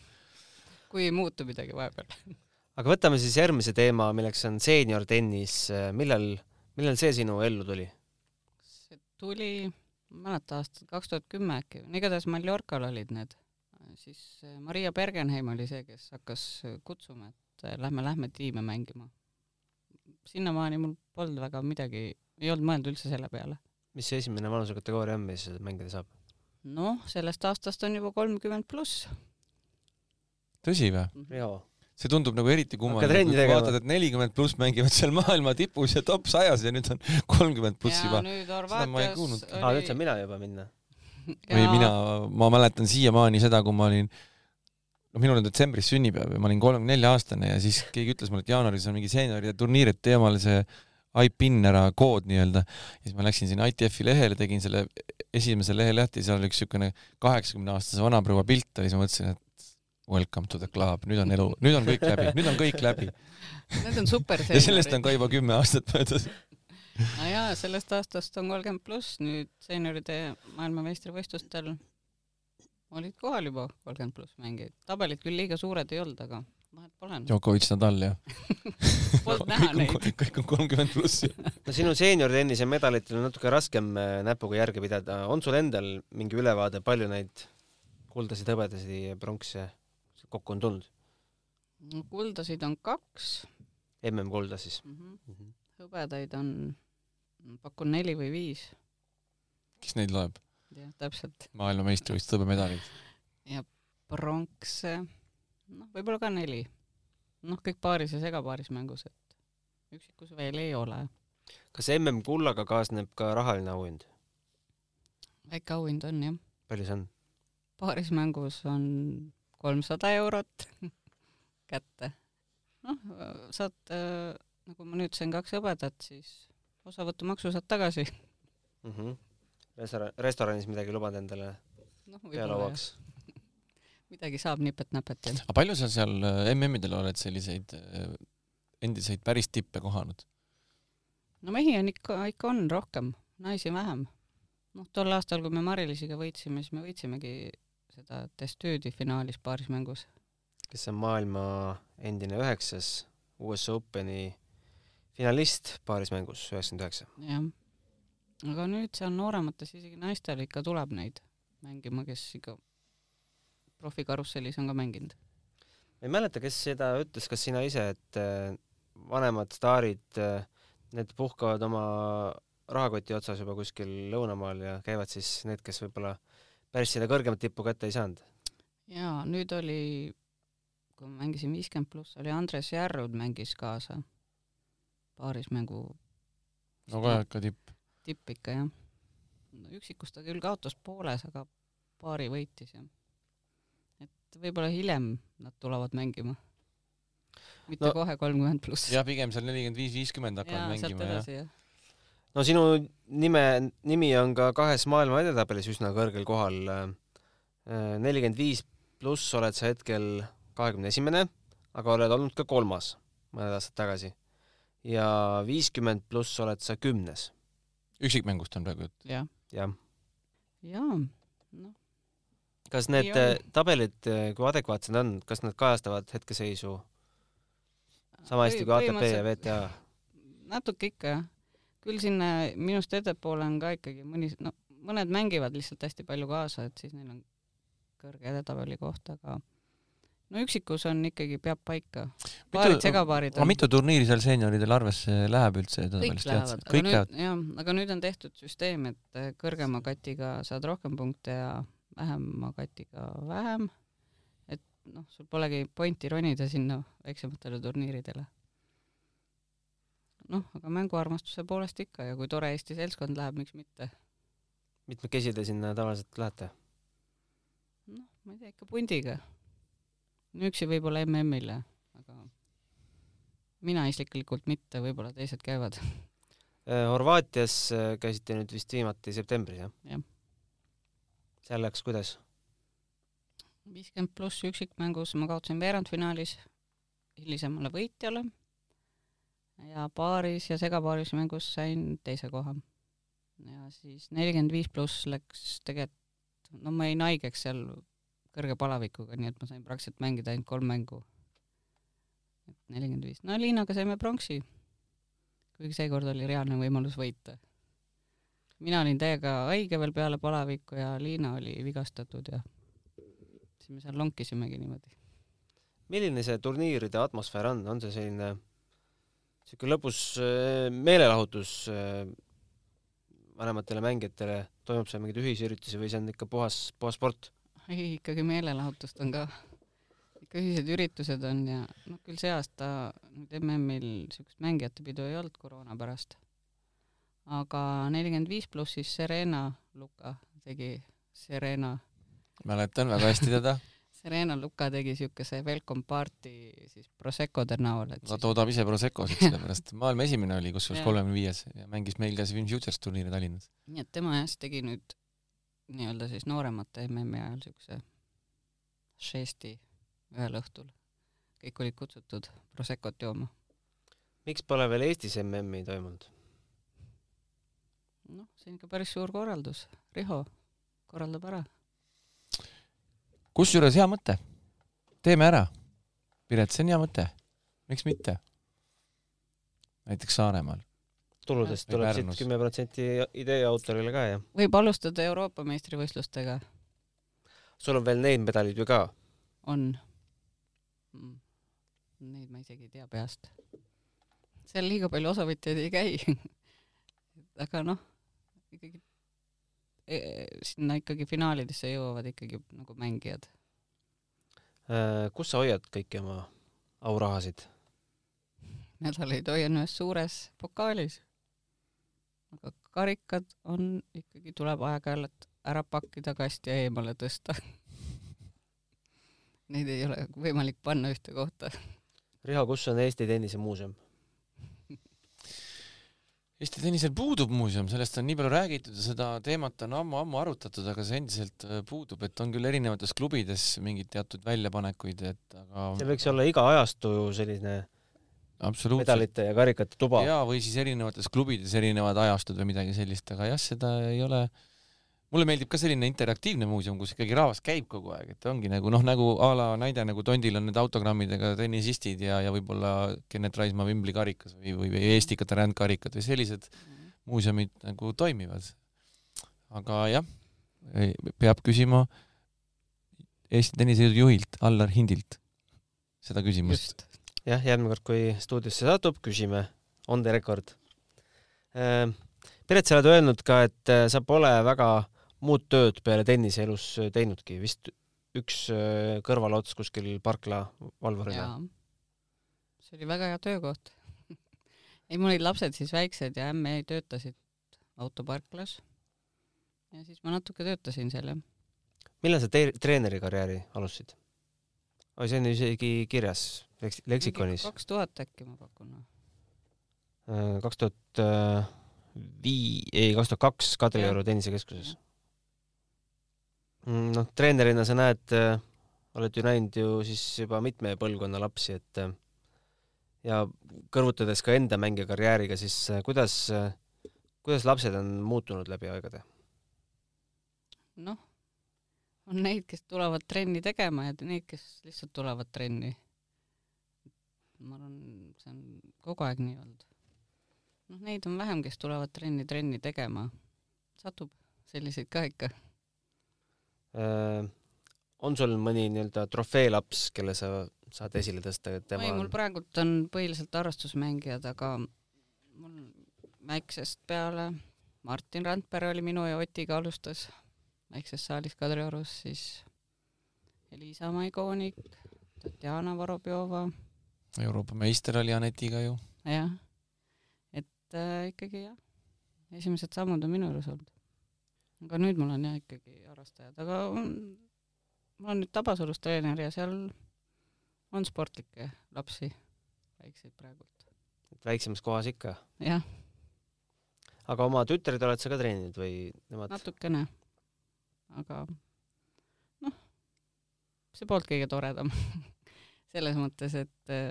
kui ei muutu midagi vahepeal. aga võtame siis järgmise teema, milleks on seeniortennis. millal, millal see sinu ellu tuli? see tuli, ma ei mäleta, aastal kaks tuhat kümme äkki, igatahes Mallorcal olid need. siis eh, Maria Bergenheim oli see, kes hakkas kutsuma, et eh, lähme, lähme tiime mängima. sinnamaani mul polnud väga midagi, ei olnud mõelnud üldse selle peale mis see esimene vanusekategooria on, mis mängida saab? noh, sellest aastast on juba kolmkümmend pluss. tõsi või? Mhm. jaa see tundub nagu eriti kummaline, kui vaatad, et nelikümmend pluss mängivad seal maailma tipus ja top sajas ja nüüd on kolmkümmend pluss juba. seda ma ei kuulnud. aa, nüüd saan mina juba minna. või mina, ma mäletan siiamaani seda, kui ma olin noh, minul on detsembris sünnipäev ja ma olin kolmekümne nelja aastane ja siis keegi ütles mulle, et jaanuaris on mingi seenioride turniir, et tee omale see IPIN ära kood nii-öelda. ja siis ma läksin sinna ITF-i lehele, tegin selle esimese lehe lahti, seal oli üks niisugune kaheksakümne aastase vanaproua pilt oli, siis ma mõtlesin, et welcome to the club, nüüd on elu, nüüd on kõik läbi, nüüd on kõik läbi. Need on super ja sellest on ka juba kümme aastat möödas. no jaa, sellest aastast on kolmkümmend pluss, nüüd seenioride maailmameistrivõistlustel olid kohal juba kolmkümmend pluss mängijaid. tabelid küll liiga suured ei olnud, aga vahet pole. Djokovic, Nadal ja Polnud näha neid. kõik on kolmkümmend pluss. no sinu seeniortennise medalitel on natuke raskem äh, näpuga järge pidada. on sul endal mingi ülevaade, palju neid kuldasid, hõbedasid ja pronksi kokku on tulnud? no kuldasid on kaks. MM-kulda siis mm? -hmm. Mm -hmm. hõbedaid on, pakun neli või viis. kes neid loeb? jah, täpselt. maailmameistrivõistluste hõbemedalid. ja pronkse noh, võib-olla ka neli. noh, kõik paaris ja segapaaris mängus, et üksikus veel ei ole. kas MM-kullaga kaasneb ka rahaline auhind? väike auhind on jah. palju see on? paarismängus on kolmsada eurot kätte. noh, saad äh,, nagu ma nüüd sain kaks hõbedat, siis osavõtumaksu saad tagasi mm. -hmm. restoran, restoranis midagi lubad endale no, pealauaks? midagi saab nipet-näpet, jah. aga palju sa seal äh, MM-idel oled selliseid äh, endiseid päris tippe kohanud? no mehi on ikka, ikka on rohkem, naisi vähem. noh, tol aastal, kui me Mari-Liisiga võitsime, siis me võitsimegi seda destüüdi finaalis paaris mängus. kes on maailma endine üheksas US Openi finalist paaris mängus, üheksakümmend üheksa. jah. aga nüüd seal nooremates isegi naistel ikka tuleb neid mängima, kes ikka profikarussellis on ka mänginud. ma ei mäleta, kes seda ütles, kas sina ise, et äh, vanemad staarid, äh, need puhkavad oma rahakoti otsas juba kuskil lõunamaal ja käivad siis need, kes võib-olla päris seda kõrgemat tippu kätte ei saanud. jaa, nüüd oli, kui ma mängisin viiskümmend pluss, oli Andres Järrud mängis kaasa paarismängu. no ka ikka tipp. tipp ikka jah. üksikus ta küll kaotas pooles, aga paari võitis jah et võib-olla hiljem nad tulevad mängima. mitte no, kohe kolmkümmend pluss. jah, pigem seal nelikümmend viis, viiskümmend hakkavad mängima, jah ja. No sinu nime, nimi on ka kahes maailma edetabelis üsna kõrgel kohal. nelikümmend viis pluss oled sa hetkel kahekümne esimene, aga oled olnud ka kolmas mõned aastad tagasi. ja viiskümmend pluss oled sa kümnes. üksikmängust on praegu jutt? jah. jah. jaa, noh kas need äh, tabelid, äh, kui adekvaatsed nad on, kas nad kajastavad hetkeseisu sama hästi kui ATP ja VTA? natuke ikka jah. Küll sinna minust ettepoole on ka ikkagi mõni, no mõned mängivad lihtsalt hästi palju kaasa, et siis neil on kõrge edetabeli koht, aga no üksikus on ikkagi, peab paika. paarid, segapaarid aga mitu turniiri seal seenioridel arvesse läheb üldse? kõik lähevad, aga nüüd, jah, aga nüüd on tehtud süsteem, et äh, kõrgema katiga saad rohkem punkte ja vähema katiga vähem. et noh, sul polegi pointi ronida sinna väiksematele turniiridele. Noh, aga mänguarmastuse poolest ikka ja kui tore Eesti seltskond läheb, miks mitte. mitmekesi te sinna tavaliselt lähete? noh, ma ei tea, ikka pundiga üksi võib-olla MM-ile, aga mina isiklikult mitte, võib-olla teised käivad. Äh, Horvaatias äh, käisite nüüd vist viimati septembris, jah? jah. seal läks kuidas? viiskümmend pluss üksikmängus ma kaotasin veerandfinaalis hilisemale võitjale ja paaris ja segapaaris mängus sain teise koha. ja siis nelikümmend viis pluss läks tegelikult, no ma jäin haigeks seal kõrge palavikuga, nii et ma sain praktiliselt mängida ainult kolm mängu. et nelikümmend viis, no Liinaga saime pronksi. kuigi seekord oli reaalne võimalus võita. mina olin täiega haige veel peale palavikku ja Liina oli vigastatud ja siis me seal lonkisimegi niimoodi. milline see turniiride atmosfäär on, on see selline niisugune lõbus äh, meelelahutus äh, vanematele mängijatele, toimub seal mingeid ühisüritusi või see on ikka puhas, puhas sport? ei, ikkagi meelelahutust on ka. ikka ühised üritused on ja noh, küll see aasta nüüd MM-il niisugust mängijate pidu ei olnud koroona pärast. aga nelikümmend viis pluss siis Serena Luka tegi, Serena. mäletan väga hästi teda Serena Luka tegi niisuguse welcome party siis Proseccode näol, et ta toodab ise Proseccosid, sellepärast maailma esimene oli kusjuures kolmekümne viies ja mängis meil ka Swim Futures turniiri Tallinnas. nii et tema jah, siis tegi nüüd nii-öelda siis nooremate MM-i ajal niisuguse žesti ühel õhtul. kõik olid kutsutud Proseccot jooma. miks pole veel Eestis MM-i toimunud? noh, see on ikka päris suur korraldus. Riho korraldab ära. Kusjuures hea mõte. teeme ära. Piret, see on hea mõte. miks mitte? näiteks Saaremaal tuludest tuleb siit kümme protsenti idee autorile ka, jah? võib alustada Euroopa meistrivõistlustega. sul on veel neid medaleid ju ka? on. Mm. Neid ma isegi ei tea peast. seal liiga palju osavõtjaid ei käi aga noh, ikkagi sinna ikkagi finaalidesse jõuavad ikkagi nagu mängijad. Äh, kus sa hoiad kõiki oma aurahasid? medaleid hoian ühes suures pokaalis aga karikad on ikkagi, tuleb aeg-ajalt ära pakkida kasti ja eemale tõsta Neid ei ole võimalik panna ühte kohta. Riho, kus on Eesti Tennisemuuseum? Eesti tennisel puudub muuseum, sellest on nii palju räägitud ja seda teemat on ammu-ammu arutatud, aga see endiselt äh, puudub, et on küll erinevates klubides mingeid teatud väljapanekuid, et aga see võiks olla iga ajastu selline medalite ja karikate tuba. jaa, või siis erinevates klubides erinevad ajastud või midagi sellist, aga jah, seda ei ole mulle meeldib ka selline interaktiivne muuseum, kus ikkagi rahvas käib kogu aeg, et ongi nagu noh, nagu a la näide nagu Tondil on need autogrammidega tennisistid ja, ja võib-olla Kennet Raismaa Wimbli karikas või, või, või Eesti Katarand karikad või sellised muuseumid nagu toimivad. aga jah, peab küsima Eesti Tenniseliidu juhilt Allar Hindilt seda küsimust jah, järgmine kord, kui stuudiosse satub, küsime on the record. Äh, Piret, sa oled öelnud ka, et äh, sa pole väga muud tööd peale tennise elus teinudki, vist üks äh, kõrvalots kuskil parkla valvurina. see oli väga hea töökoht ei, mul olid lapsed siis väiksed ja ämme töötasid autoparklas. ja siis ma natuke töötasin seal, jah. millal sa treeneri karjääri alustasid? oi, see on isegi kirjas Leks-, leksikonis. kaks tuhat äkki ma pakun. Äh, kaks tuhat äh, vii-, ei, kaks tuhat kaks Kadrioru tennisekeskuses. Mm, noh, treenerina sa näed, äh, oled ju näinud ju siis juba mitme põlvkonna lapsi, et ja kõrvutades ka enda mängijakarjääriga, siis kuidas, kuidas lapsed on muutunud läbi aegade? noh, on neid, kes tulevad trenni tegema ja neid, kes lihtsalt tulevad trenni ma arvan, see on kogu aeg nii olnud. noh, neid on vähem, kes tulevad trenni trenni tegema. satub selliseid ka ikka. Äh, on sul mõni nii-öelda trofeelaps, kelle sa saad esile tõsta, et tema ei, mul on praegult on põhiliselt harrastusmängijad, aga mul väiksest peale Martin Randpere oli minu ja Otiga alustas väikses saalis Kadriorus, siis Elisa Maigoonik, Tatjana Vorobjova, Euroopa meister oli Anetiga ju. jah, et äh, ikkagi jah, esimesed sammud on minu juures olnud. Aga nüüd mul on jah ikkagi harrastajad, aga on, mul on nüüd Tabasalus treener ja seal on sportlikke lapsi, väikseid praegult, väiksemas kohas ikka. jah, aga oma tütred oled sa ka treeninud või nemad? natukene, aga noh, see polnud kõige toredam selles mõttes, et äh,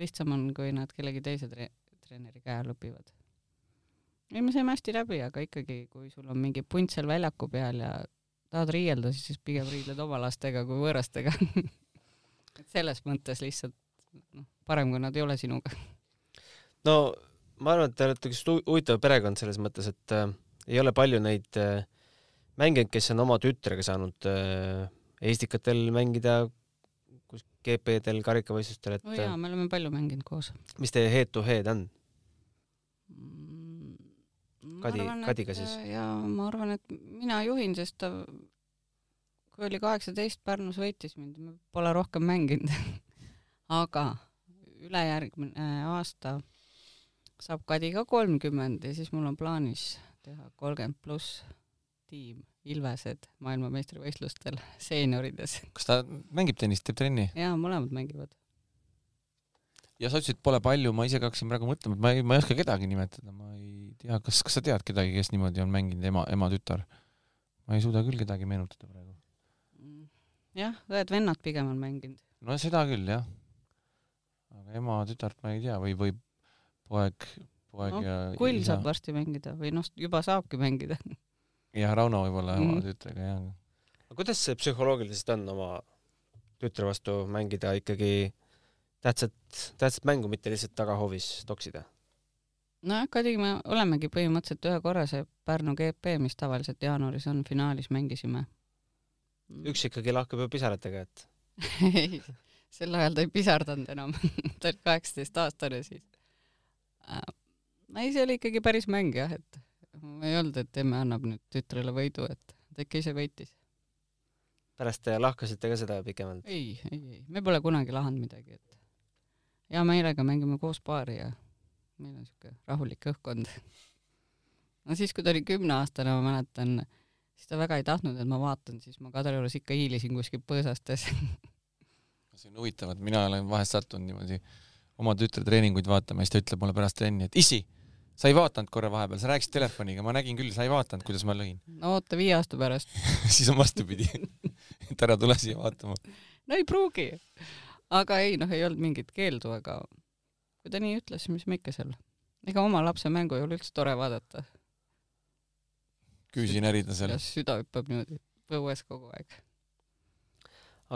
lihtsam on, kui nad kellegi teise tre-, treeneri käe all õpivad. ei, me saime hästi läbi, aga ikkagi, kui sul on mingi punt seal väljaku peal ja tahad riielda, siis pigem riidled oma lastega kui võõrastega. et selles mõttes lihtsalt noh, parem, kui nad ei ole sinuga. no ma arvan, et te olete üks hu- huvitav perekond selles mõttes, et äh, ei ole palju neid äh, mängijaid, kes on oma tütrega saanud äh, Eestikatel mängida, kus GP-del, karikavõistlustel, et no jaa, äh, me oleme palju mänginud koos. mis teie head to head on? Kadi- Kadiga siis? jaa, ma arvan, et mina juhin, sest ta, kui oli kaheksateist, Pärnus võitis mind, ma pole rohkem mänginud. aga ülejärgmine aasta saab Kadi ka kolmkümmend ja siis mul on plaanis teha kolmkümmend pluss tiim Ilvesed maailmameistrivõistlustel seeniorides. kas ta mängib tennist, teeb trenni? jaa, mõlemad mängivad. ja sa ütlesid, pole palju, ma ise ka hakkasin praegu mõtlema, et ma ei, ma ei oska kedagi nimetada, ma tea, kas, kas sa tead kedagi, kes niimoodi on mänginud ema, ema-tütar? ma ei suuda küll kedagi meenutada praegu. jah, õed-vennad pigem on mänginud. no seda küll jah. aga ema-tütart ma ei tea või, või poeg, poeg No, ja Kull saab varsti mängida või noh, juba saabki mängida. jah, Rauno võib-olla Mhm. ema tütrega jah. aga kuidas see psühholoogiliselt on oma tütre vastu mängida ikkagi tähtsat, tähtsat mängu, mitte lihtsalt tagahoovis toksida? nojah, Kadiga me olemegi põhimõtteliselt ühe korra see Pärnu GP, mis tavaliselt jaanuaris on, finaalis mängisime. üks ikkagi lahkub ju pisaratega, et ei, sel ajal ta ei pisardanud enam, ta oli kaheksateist aastane siis. ei, see oli ikkagi päris mäng jah, et ei olnud, et emme annab nüüd tütrele võidu, et ta ikka ise võitis. pärast te lahkasite ka seda pikemalt. ei, ei, ei, me pole kunagi lahanud midagi, et hea meelega mängime koos paari ja meil on siuke rahulik õhkkond. no siis, kui ta oli kümneaastane, ma mäletan, siis ta väga ei tahtnud, et ma vaatan, siis ma Kadriorus ikka hiilisin kuskil põõsastes. see on huvitav, et mina olen vahest sattunud niimoodi oma tütre treeninguid vaatama ja siis ta ütleb mulle pärast trenni, et issi, sa ei vaadanud korra vahepeal, sa rääkisid telefoniga, ma nägin küll, sa ei vaadanud, kuidas ma lõin. no oota viie aasta pärast. siis on vastupidi. et ära tule siia vaatama. no ei pruugi. aga ei noh, ei olnud mingit keeldu, aga kui ta nii ütles, mis me ikka seal. ega oma lapse mängu ei ole üldse tore vaadata. küüsi närida seal. süda hüppab niimoodi põues kogu aeg.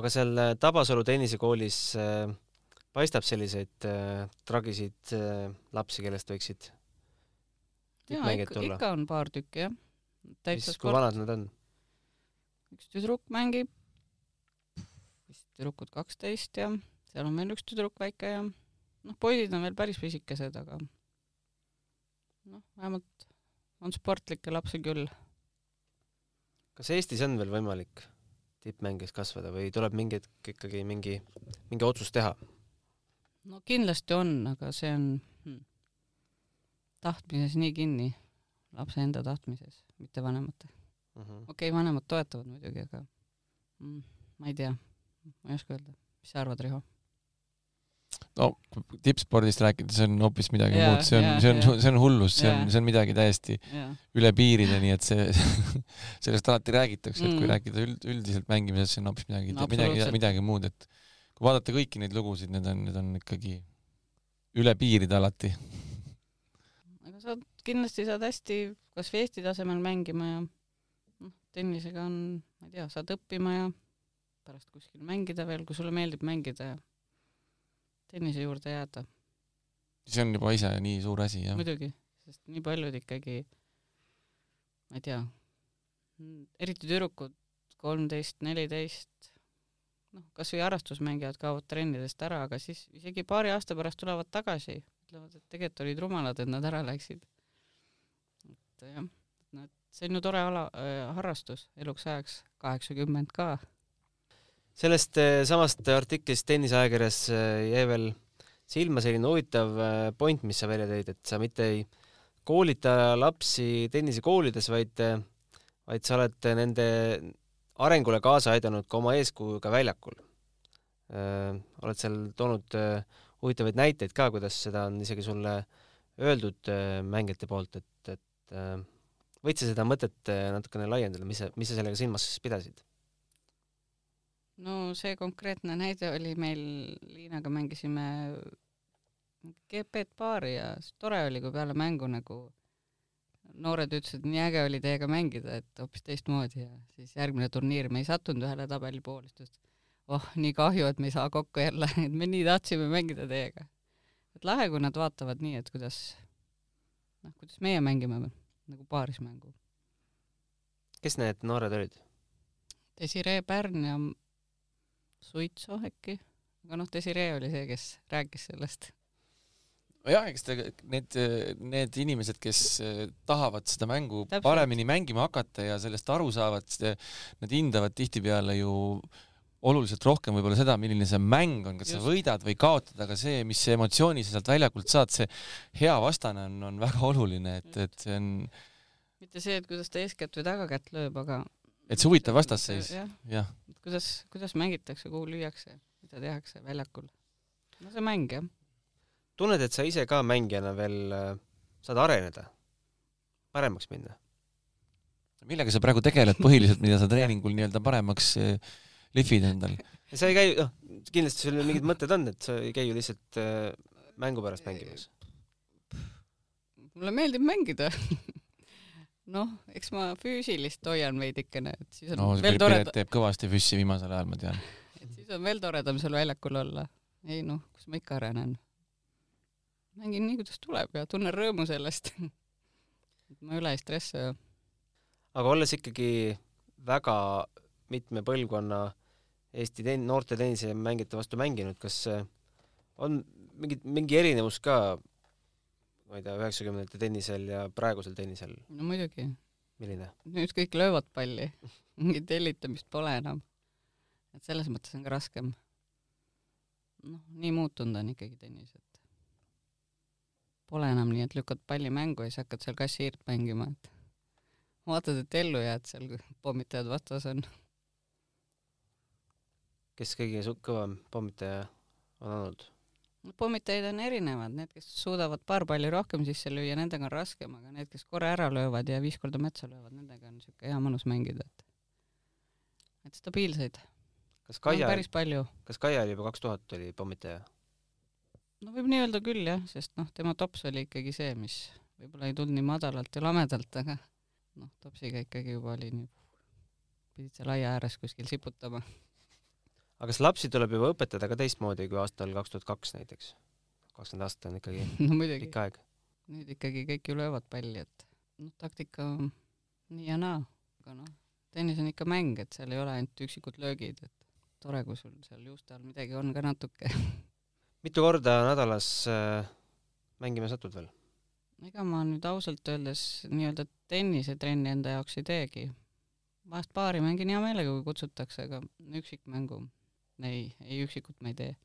aga seal äh, Tabasalu tennisekoolis äh, paistab selliseid äh, tragiseid äh, lapsi, kellest võiksid jaa, ikka, tulla. ikka on paar tükki jah. täitsa mis, kui sport, vanad nad on? üks tüdruk mängib, vist tüdrukud kaksteist ja seal on veel üks tüdruk väike ja noh, poisid on veel päris pisikesed, aga noh, vähemalt on sportlikke lapsi küll. kas Eestis on veel võimalik tippmängijaks kasvada või tuleb mingi hetk ikkagi mingi, mingi otsus teha? no kindlasti on, aga see on hmm, tahtmises nii kinni, lapse enda tahtmises, mitte vanemate. Mhm. okei okay,, vanemad toetavad muidugi, aga mm, ma ei tea, ma ei oska öelda, mis sa arvad, Riho? No tippspordist rääkides see on hoopis midagi Jaa, muud, see on jaa,, see on jaa., see on hullus, see on Jaa., see on midagi täiesti jaa, üle piiride, nii et see, sellest alati räägitakse, et kui Mm. rääkida üld, üldiselt mängimisest, see on hoopis midagi No midagi, midagi muud, et kui vaadata kõiki neid lugusid, need on, need on ikkagi üle piiride alati. aga sa kindlasti saad hästi kas või Eesti tasemel mängima ja noh, tennisega on, ma ei tea, saad õppima ja pärast kuskil mängida veel, kui sulle meeldib mängida ja tennise juurde jääda. see on juba ise nii suur asi, jah. muidugi, sest nii paljud ikkagi, ma ei tea, eriti tüdrukud, kolmteist, neliteist, noh, kas või harrastusmängijad kaovad trennidest ära, aga siis isegi paari aasta pärast tulevad tagasi, ütlevad, et tegelikult olid rumalad, et nad ära läksid. et jah, et see on ju tore ala äh,, harrastus eluks ajaks, kaheksakümmend ka. Sellest äh, samast artiklist tenniseajakirjas äh, jäi veel silma selline huvitav äh, point, mis sa välja tõid, et sa mitte ei koolita lapsi tennisekoolides, vaid, vaid sa oled nende arengule kaasa aidanud ka oma eeskujuga väljakul. oled seal toonud huvitavaid näiteid ka, kuidas seda on isegi sulle öeldud mängijate poolt, et, et võid sa seda mõtet natukene laiendada, mis sa, mis sa sellega silmas pidasid? No see konkreetne näide oli meil, Liinaga mängisime GP-d paari ja tore oli, kui peale mängu nagu noored ütlesid, nii äge oli teiega mängida, et hoopis teistmoodi ja siis järgmine turniir me ei sattunud ühele tabeli poole, siis ta ütles, oh, nii kahju, et me ei saa kokku jälle, et me nii tahtsime mängida teiega. et lahe, kui nad vaatavad nii, et kuidas, noh, kuidas meie mängime nagu paarismängu. kes need noored olid? Desiree Pärn ja Suitso äkki, aga noh, Desiree oli see, kes rääkis sellest jah, eks ta, need, need inimesed, kes eh, tahavad seda mängu Täpselt. paremini mängima hakata ja sellest aru saavad, nad hindavad tihtipeale ju oluliselt rohkem võib-olla seda, milline see mäng on, kas Just. sa võidad või kaotad, aga see, mis emotsiooni sa sealt väljakult saad, see hea vastane on, on väga oluline, et, et see on mitte see, et kuidas ta eeskätt või tagakätt lööb, aga et see huvitav vastasseis ja., jah. Kuidas, kuidas mängitakse, kuhu lüüakse, mida tehakse väljakul. no see mäng, jah tunned, et sa ise ka mängijana veel äh, saad areneda, paremaks minna? millega sa praegu tegeled põhiliselt, mida sa treeningul nii-öelda paremaks äh, lihvid endal? sa ei käi, noh, kindlasti sul mingid mõtted on, et sa ei käi ju lihtsalt äh, mängu pärast mängimas. mulle meeldib mängida noh, eks ma füüsilist hoian veidikene, et siis on no, veel toredam. teeb kõvasti füssi viimasel ajal, ma tean. et siis on veel toredam seal väljakul olla. ei noh, kus ma ikka arenen mängin nii, kuidas tuleb ja tunnen rõõmu sellest et ma üle ei stressa. aga olles ikkagi väga mitme põlvkonna Eesti ten-, noorte tennisemängijate vastu mänginud, kas on mingi, mingi erinevus ka, ma ei tea, üheksakümnendate tennisel ja praegusel tennisel? no muidugi. milline? nüüd kõik löövad palli mingit hellitamist pole enam. et selles mõttes on ka raskem. noh, nii muutunud on ikkagi tennis, et pole enam nii, et lükkad palli mängu ja siis hakkad seal kassiirt mängima, et vaatad, et ellu jääd seal, kui pommitajad vastas on. kes kõige kõvem pommitaja on olnud? Pommitajaid on erinevad, need, kes suudavad paar palli rohkem sisse lüüa, nendega on raskem, aga need, kes korra ära löövad ja viis korda metsa löövad, nendega on niisugune hea mõnus mängida, et et stabiilseid. kas Kaia, kas Kaia oli juba kaks tuhat oli pommitaja? no võib nii öelda küll jah, sest noh, tema tops oli ikkagi see, mis võib-olla ei tulnud nii madalalt ja lamedalt, aga noh, topsiga ikkagi juba oli nii, pidid seal aia ääres kuskil siputama. Aga kas lapsi tuleb juba õpetada ka teistmoodi kui aastal kaks tuhat kaks näiteks? kakskümmend aastat on ikkagi no, pikk aeg. nüüd ikkagi kõik ju löövad palli, et noh, taktika nii ja naa, aga noh, tennis on ikka mäng, et seal ei ole ainult üksikud löögid, et tore, kui sul seal juuste all midagi on ka natuke mitu korda nädalas äh, mängima satud veel? ega ma nüüd ausalt öeldes nii-öelda tennisetrenni enda jaoks ei teegi. vahest paari mängin hea meelega, kui kutsutakse, aga üksikmängu ei, ei üksikut ma ei tee.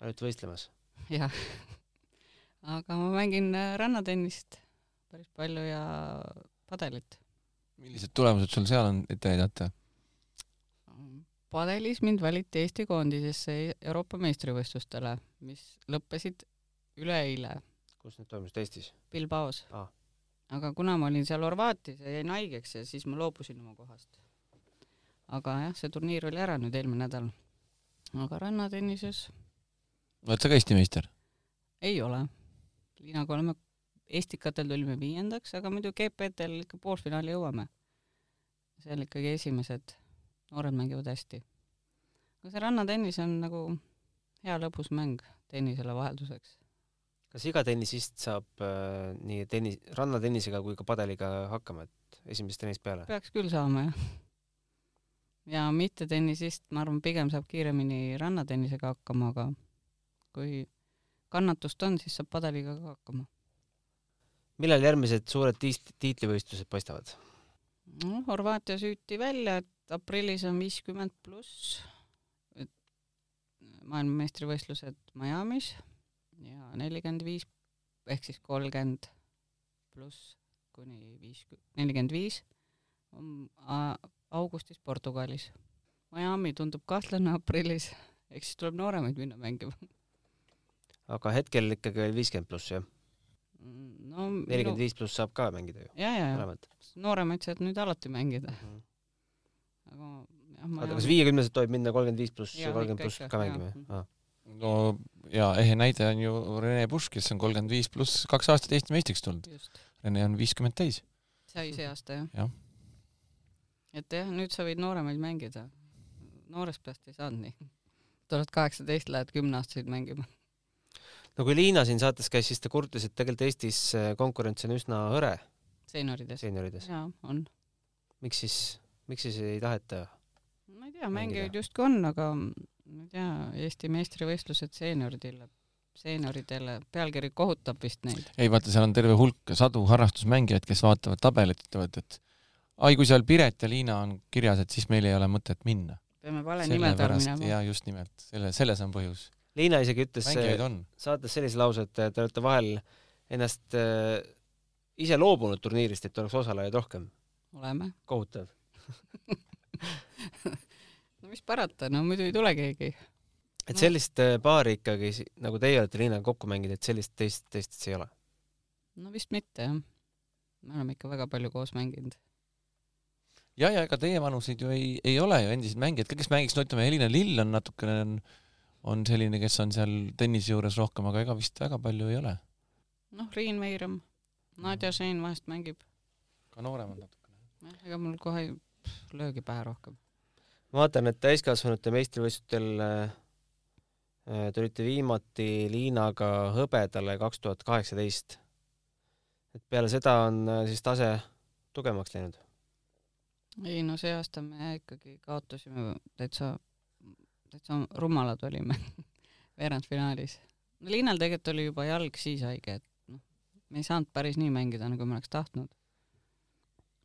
ainult võistlemas? jah. aga ma mängin äh, rannatennist päris palju ja padelit. millised tulemused sul seal on ette näidata? padelis mind valiti Eesti koondisesse Euroopa meistrivõistlustele, mis lõppesid üleeile. kus need toimusid, Eestis? Bilbaos ah.. aga kuna ma olin seal Horvaatias ja jäin haigeks ja siis ma loobusin oma kohast. aga jah, see turniir oli ära nüüd eelmine nädal. Aga rannatennises oled sa ka Eesti meister? ei ole. Liinaga oleme, Estikatel tulime viiendaks, aga muidu GP-del ikka poolfinaali jõuame. seal ikkagi esimesed noored mängivad hästi. aga see rannatennis on nagu hea lõbus mäng tennisele vahelduseks. kas iga tennisist saab äh, nii tennis, rannatennisega kui ka padeliga hakkama, et esimesest tennist peale? peaks küll saama, jah. Ja mittetennisist, ma arvan, pigem saab kiiremini rannatennisega hakkama, aga kui kannatust on, siis saab padeliga ka hakkama. millal järgmised suured tiist-, tiitlivõistlused paistavad? no Horvaatias hüüti välja, et aprillis on viiskümmend pluss, maailmameistrivõistlused Miami's ja nelikümmend viis ehk siis kolmkümmend pluss kuni viis, nelikümmend viis on augustis Portugalis. Miami tundub kahtlane aprillis, ehk siis tuleb nooremaid minna mängima. aga hetkel ikkagi veel viiskümmend pluss, jah? no nelikümmend viis pluss saab ka mängida ju. ja, ja, ja nooremaid saad nüüd alati mängida mm. -hmm. aga jah, ma oota, kas viiekümneselt tohib minna kolmkümmend viis pluss ja kolmkümmend pluss ka mängima, jah? no ja ehe näide on ju Rene Pušk, kes on kolmkümmend viis pluss kaks aastat Eesti meistriks tulnud. Rene on viiskümmend täis. sai see aasta jah ja.? Et jah, nüüd sa võid nooremaid mängida. noorest peast ei saanud nii. tuled kaheksateist, lähed kümneaastaseid mängima. no kui Liina siin saates käis, siis ta kurtis, et tegelikult Eestis äh, konkurents on üsna hõre. seeniorides? seeniorides. jaa, on. miks siis, miks siis ei taheta? ma ei tea, mängijaid justkui on, aga ma ei tea, Eesti meistrivõistlused seenioridele, seenioridele, pealkiri kohutab vist neid. ei vaata, seal on terve hulk sadu harrastusmängijaid, kes vaatavad tabelit, ütlevad, et ai, kui seal Piret ja Liina on kirjas, et siis meil ei ole mõtet minna. peame vale nime peal minema. jaa, just nimelt, selle, selles on põhjus. Liina isegi ütles saates sellise lause, et te olete vahel ennast äh, ise loobunud turniirist, et oleks osalejaid rohkem. oleme. kohutav no mis parata, no muidu ei tule keegi. et no. sellist äh, paari ikkagi, nagu teie olete Liinaga kokku mänginud, et sellist teist, teistes ei ole? no vist mitte jah. me oleme ikka väga palju koos mänginud. Ja, ja ega teie vanuseid ju ei, ei ole ju endised mängijad, kes mängiks, no ütleme, Helina Lill on natukene, on, on selline, kes on seal tennise juures rohkem, aga ega vist väga palju ei ole. noh, Riin Veiram, Nadja Šein vahest mängib. ka nooremad natukene. jah, ega mul kohe ei löögi pähe rohkem ma vaatan, et täiskasvanute meistrivõistlustel äh, äh, tulite viimati Liinaga hõbedale kaks tuhat kaheksateist. et peale seda on äh, siis tase tugevamaks läinud? Ei no see aasta me ikkagi kaotasime täitsa, täitsa rumalad olime veerandfinaalis. no Liinal tegelikult oli juba jalg siis haige, et noh, me ei saanud päris nii mängida, nagu me oleks tahtnud.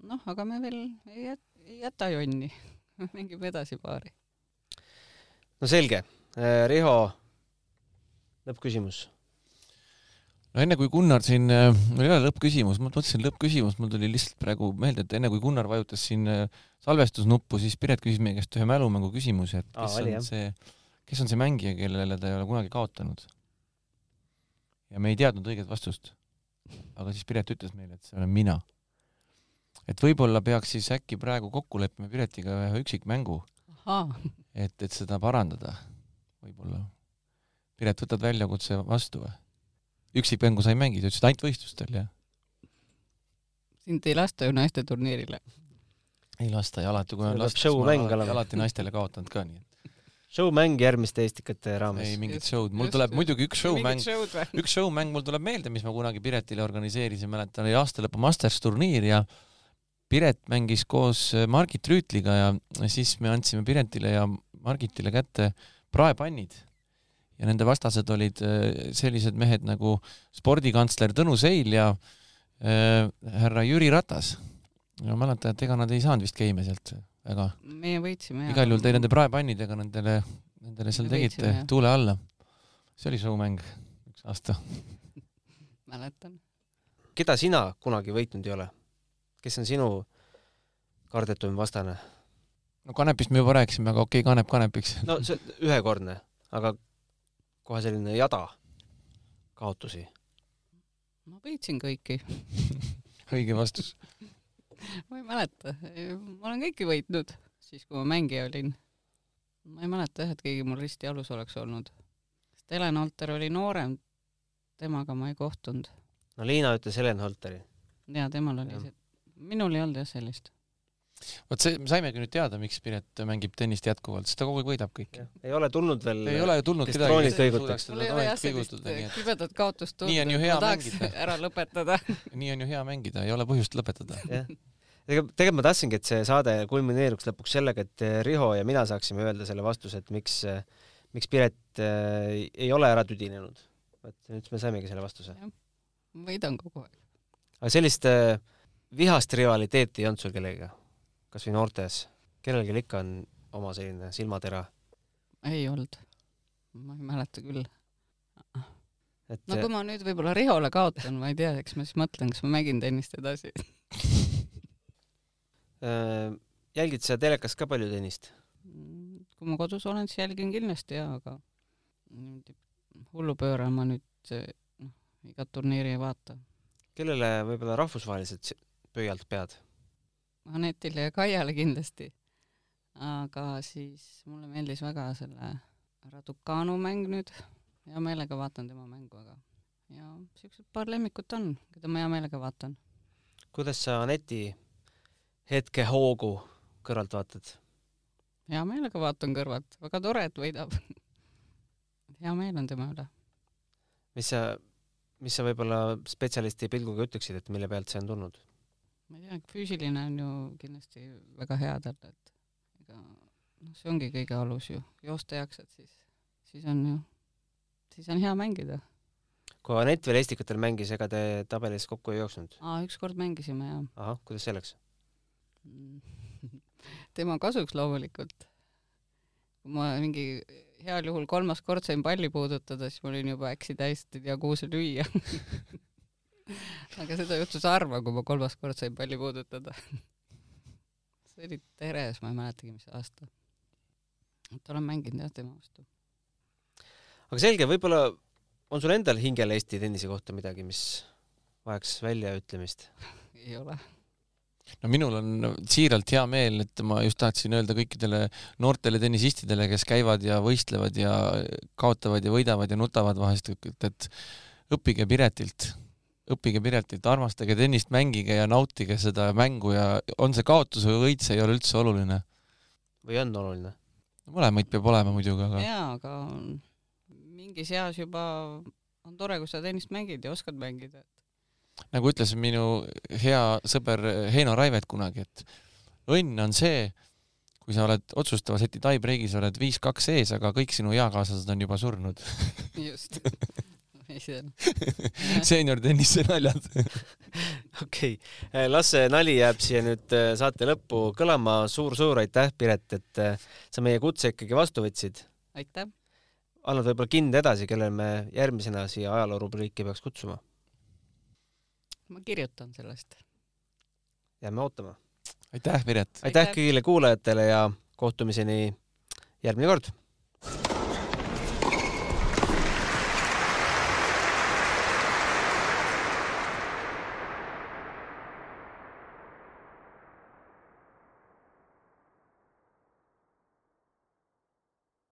noh, aga me veel ei jäta, ei jäta jonni mängime edasi paari. no selge. Riho, lõppküsimus. No enne kui Gunnar siin, äh, mul ei ole lõppküsimus, ma mõtlesin lõppküsimus, mul tuli lihtsalt praegu meelde, et enne kui Gunnar vajutas siin äh, salvestusnuppu, siis Piret küsis meie käest ühe mälumängu küsimuse, et kes Aa, oli, on see, kes on see mängija, kellele ta ei ole kunagi kaotanud. ja me ei teadnud õiget vastust. aga siis Piret ütles meile, et see olen mina et võib-olla peaks siis äkki praegu kokku leppima Piretiga ühe üksikmängu. et, et seda parandada, võib-olla. Piret, võtad väljakutse vastu või? Üksikmängu sa ei mängi, sa ütlesid ainult võistlustel, jah? sind ei lasta ju naiste turniirile. ei lasta ja alati, kui on lastud, siis ma alati, alati naistele kaotanud ka, nii et. Show-mäng järgmiste Eestikate raames. ei mingit show'd, mul just, tuleb just, muidugi üks show-mäng, üks show-mäng mul tuleb meelde, mis ma kunagi Piretile organiseerisin, mäletan, oli aastalõpu Masters turniir ja Piret mängis koos äh, Margit Rüütliga ja siis me andsime Piretile ja Margitile kätte praepannid ja nende vastased olid äh, sellised mehed nagu spordikantsler Tõnu Seil ja äh, härra Jüri Ratas. ma mäletan, et ega nad ei saanud vist geime sealt väga. meie võitsime. igal juhul te nende praepannidega nendele, nendele seal tegite võitsime, tuule alla. see oli showmäng üks aasta mäletan. keda sina kunagi võitnud ei ole? kes on sinu kardetum vastane? no Kanepist me juba rääkisime, aga okei okay,, Kanep Kanepiks. no see ühekordne, aga kohe selline jada kaotusi. ma võitsin kõiki õige vastus ma ei mäleta, ma olen kõiki võitnud, siis kui ma mängija olin. ma ei mäleta jah, et keegi mul risti alus oleks olnud. sest Helen Holter oli noorem, temaga ma ei kohtunud. no Liina ütles Helen Holteri. jaa, temal oli ja. see minul ei olnud jah sellist. Vot see, me saimegi nüüd teada, miks Piret mängib tennist jätkuvalt, sest ta kogu aeg võidab kõiki. ei ole tulnud veel. ei ole ju tulnud kedagi, kes suudaks mul teda ei ole jah troonilt sellist kõigutada, kibedat kaotust et ma tahaks mängida. ära lõpetada. nii on ju hea mängida, ei ole põhjust lõpetada. jah, tegelikult tegelikult ma tahtsingi, et see saade kulmineeruks lõpuks sellega, et Riho ja mina saaksime öelda selle vastuse, et miks, miks Piret äh, ei ole ära tüdinenud. vot nüüd me saimegi selle vastuse. ma võidan kogu aeg. aga sellist äh, vihast rivaliteeti ei olnud sul kellegiga? Kas või noortes? kellelgi ikka on oma selline silmatera, ei olnud. ma ei mäleta küll. et no kui ma nüüd võib-olla Rihole kaotan, ma ei tea, eks ma siis mõtlen, kas ma mängin tennist edasi. jälgid sa telekast ka palju tennist? kui ma kodus olen, siis jälgin kindlasti jaa, aga niimoodi hullupööra ma nüüd noh, igat turniiri ei vaata. kellele võib-olla rahvusvaheliselt pöialt pead? Anetile ja Kaiale kindlasti. aga siis mulle meeldis väga selle Raducanu mäng nüüd, hea meelega vaatan tema mängu, aga ja siuksed paar lemmikut on, keda ma hea meelega vaatan. kuidas sa Aneti hetkehoogu kõrvalt vaatad? hea meelega vaatan kõrvalt, väga tore, et võidab. hea meel on tema üle. mis sa, mis sa võib-olla spetsialisti pilguga ütleksid, et mille pealt see on tulnud? Ma ei tea, füüsiline on ju kindlasti väga hea talle, et ega noh, see ongi kõige alus ju, joosta jaksad, siis, siis on ju, siis on hea mängida. kui Anett veel Estikatel mängis, ega te tabelis kokku ei jooksnud? aa, ükskord mängisime ja ahah, kuidas see läks? tema kasuks loomulikult. kui ma mingi heal juhul kolmas kord sain palli puudutada, siis ma olin juba äksi täis, et ei tea, kuhu see lüüa aga seda juhtus harva, kui ma kolmas kord sain palli puudutada see oli Teres, ma ei mäletagi, mis aasta. et olen mänginud jah tema vastu. aga selge, võib-olla on sul endal hingel Eesti tennise kohta midagi, mis vajaks väljaütlemist? ei ole. no minul on siiralt hea meel, et ma just tahtsin öelda kõikidele noortele tennisistidele, kes käivad ja võistlevad ja kaotavad ja võidavad ja nutavad vahest, et, et õppige Piretilt, õppige Piretilt, armastage tennist, mängige ja nautige seda mängu ja on see kaotus või võit, see ei ole üldse oluline. või on oluline? mõlemaid peab olema muidugi, aga jaa, aga mingis eas juba on tore, kui sa tennist mängid ja oskad mängida. nagu ütles minu hea sõber Heino Raivet kunagi, et õnn on see, kui sa oled otsustava seti tie-break'is oled viis-kaks ees, aga kõik sinu eakaaslased on juba surnud just. see on seenior-tennise naljad okei okay., las see nali jääb siia nüüd äh, saate lõppu kõlama suur,. suur-suur aitäh, Piret, et äh, sa meie kutse ikkagi vastu võtsid. aitäh. annad võib-olla kinde edasi, kellel me järgmisena siia ajaloorubriiki peaks kutsuma? ma kirjutan sellest. jääme ootama. aitäh, Piret! aitäh Aitäh. kõigile kuulajatele ja kohtumiseni järgmine kord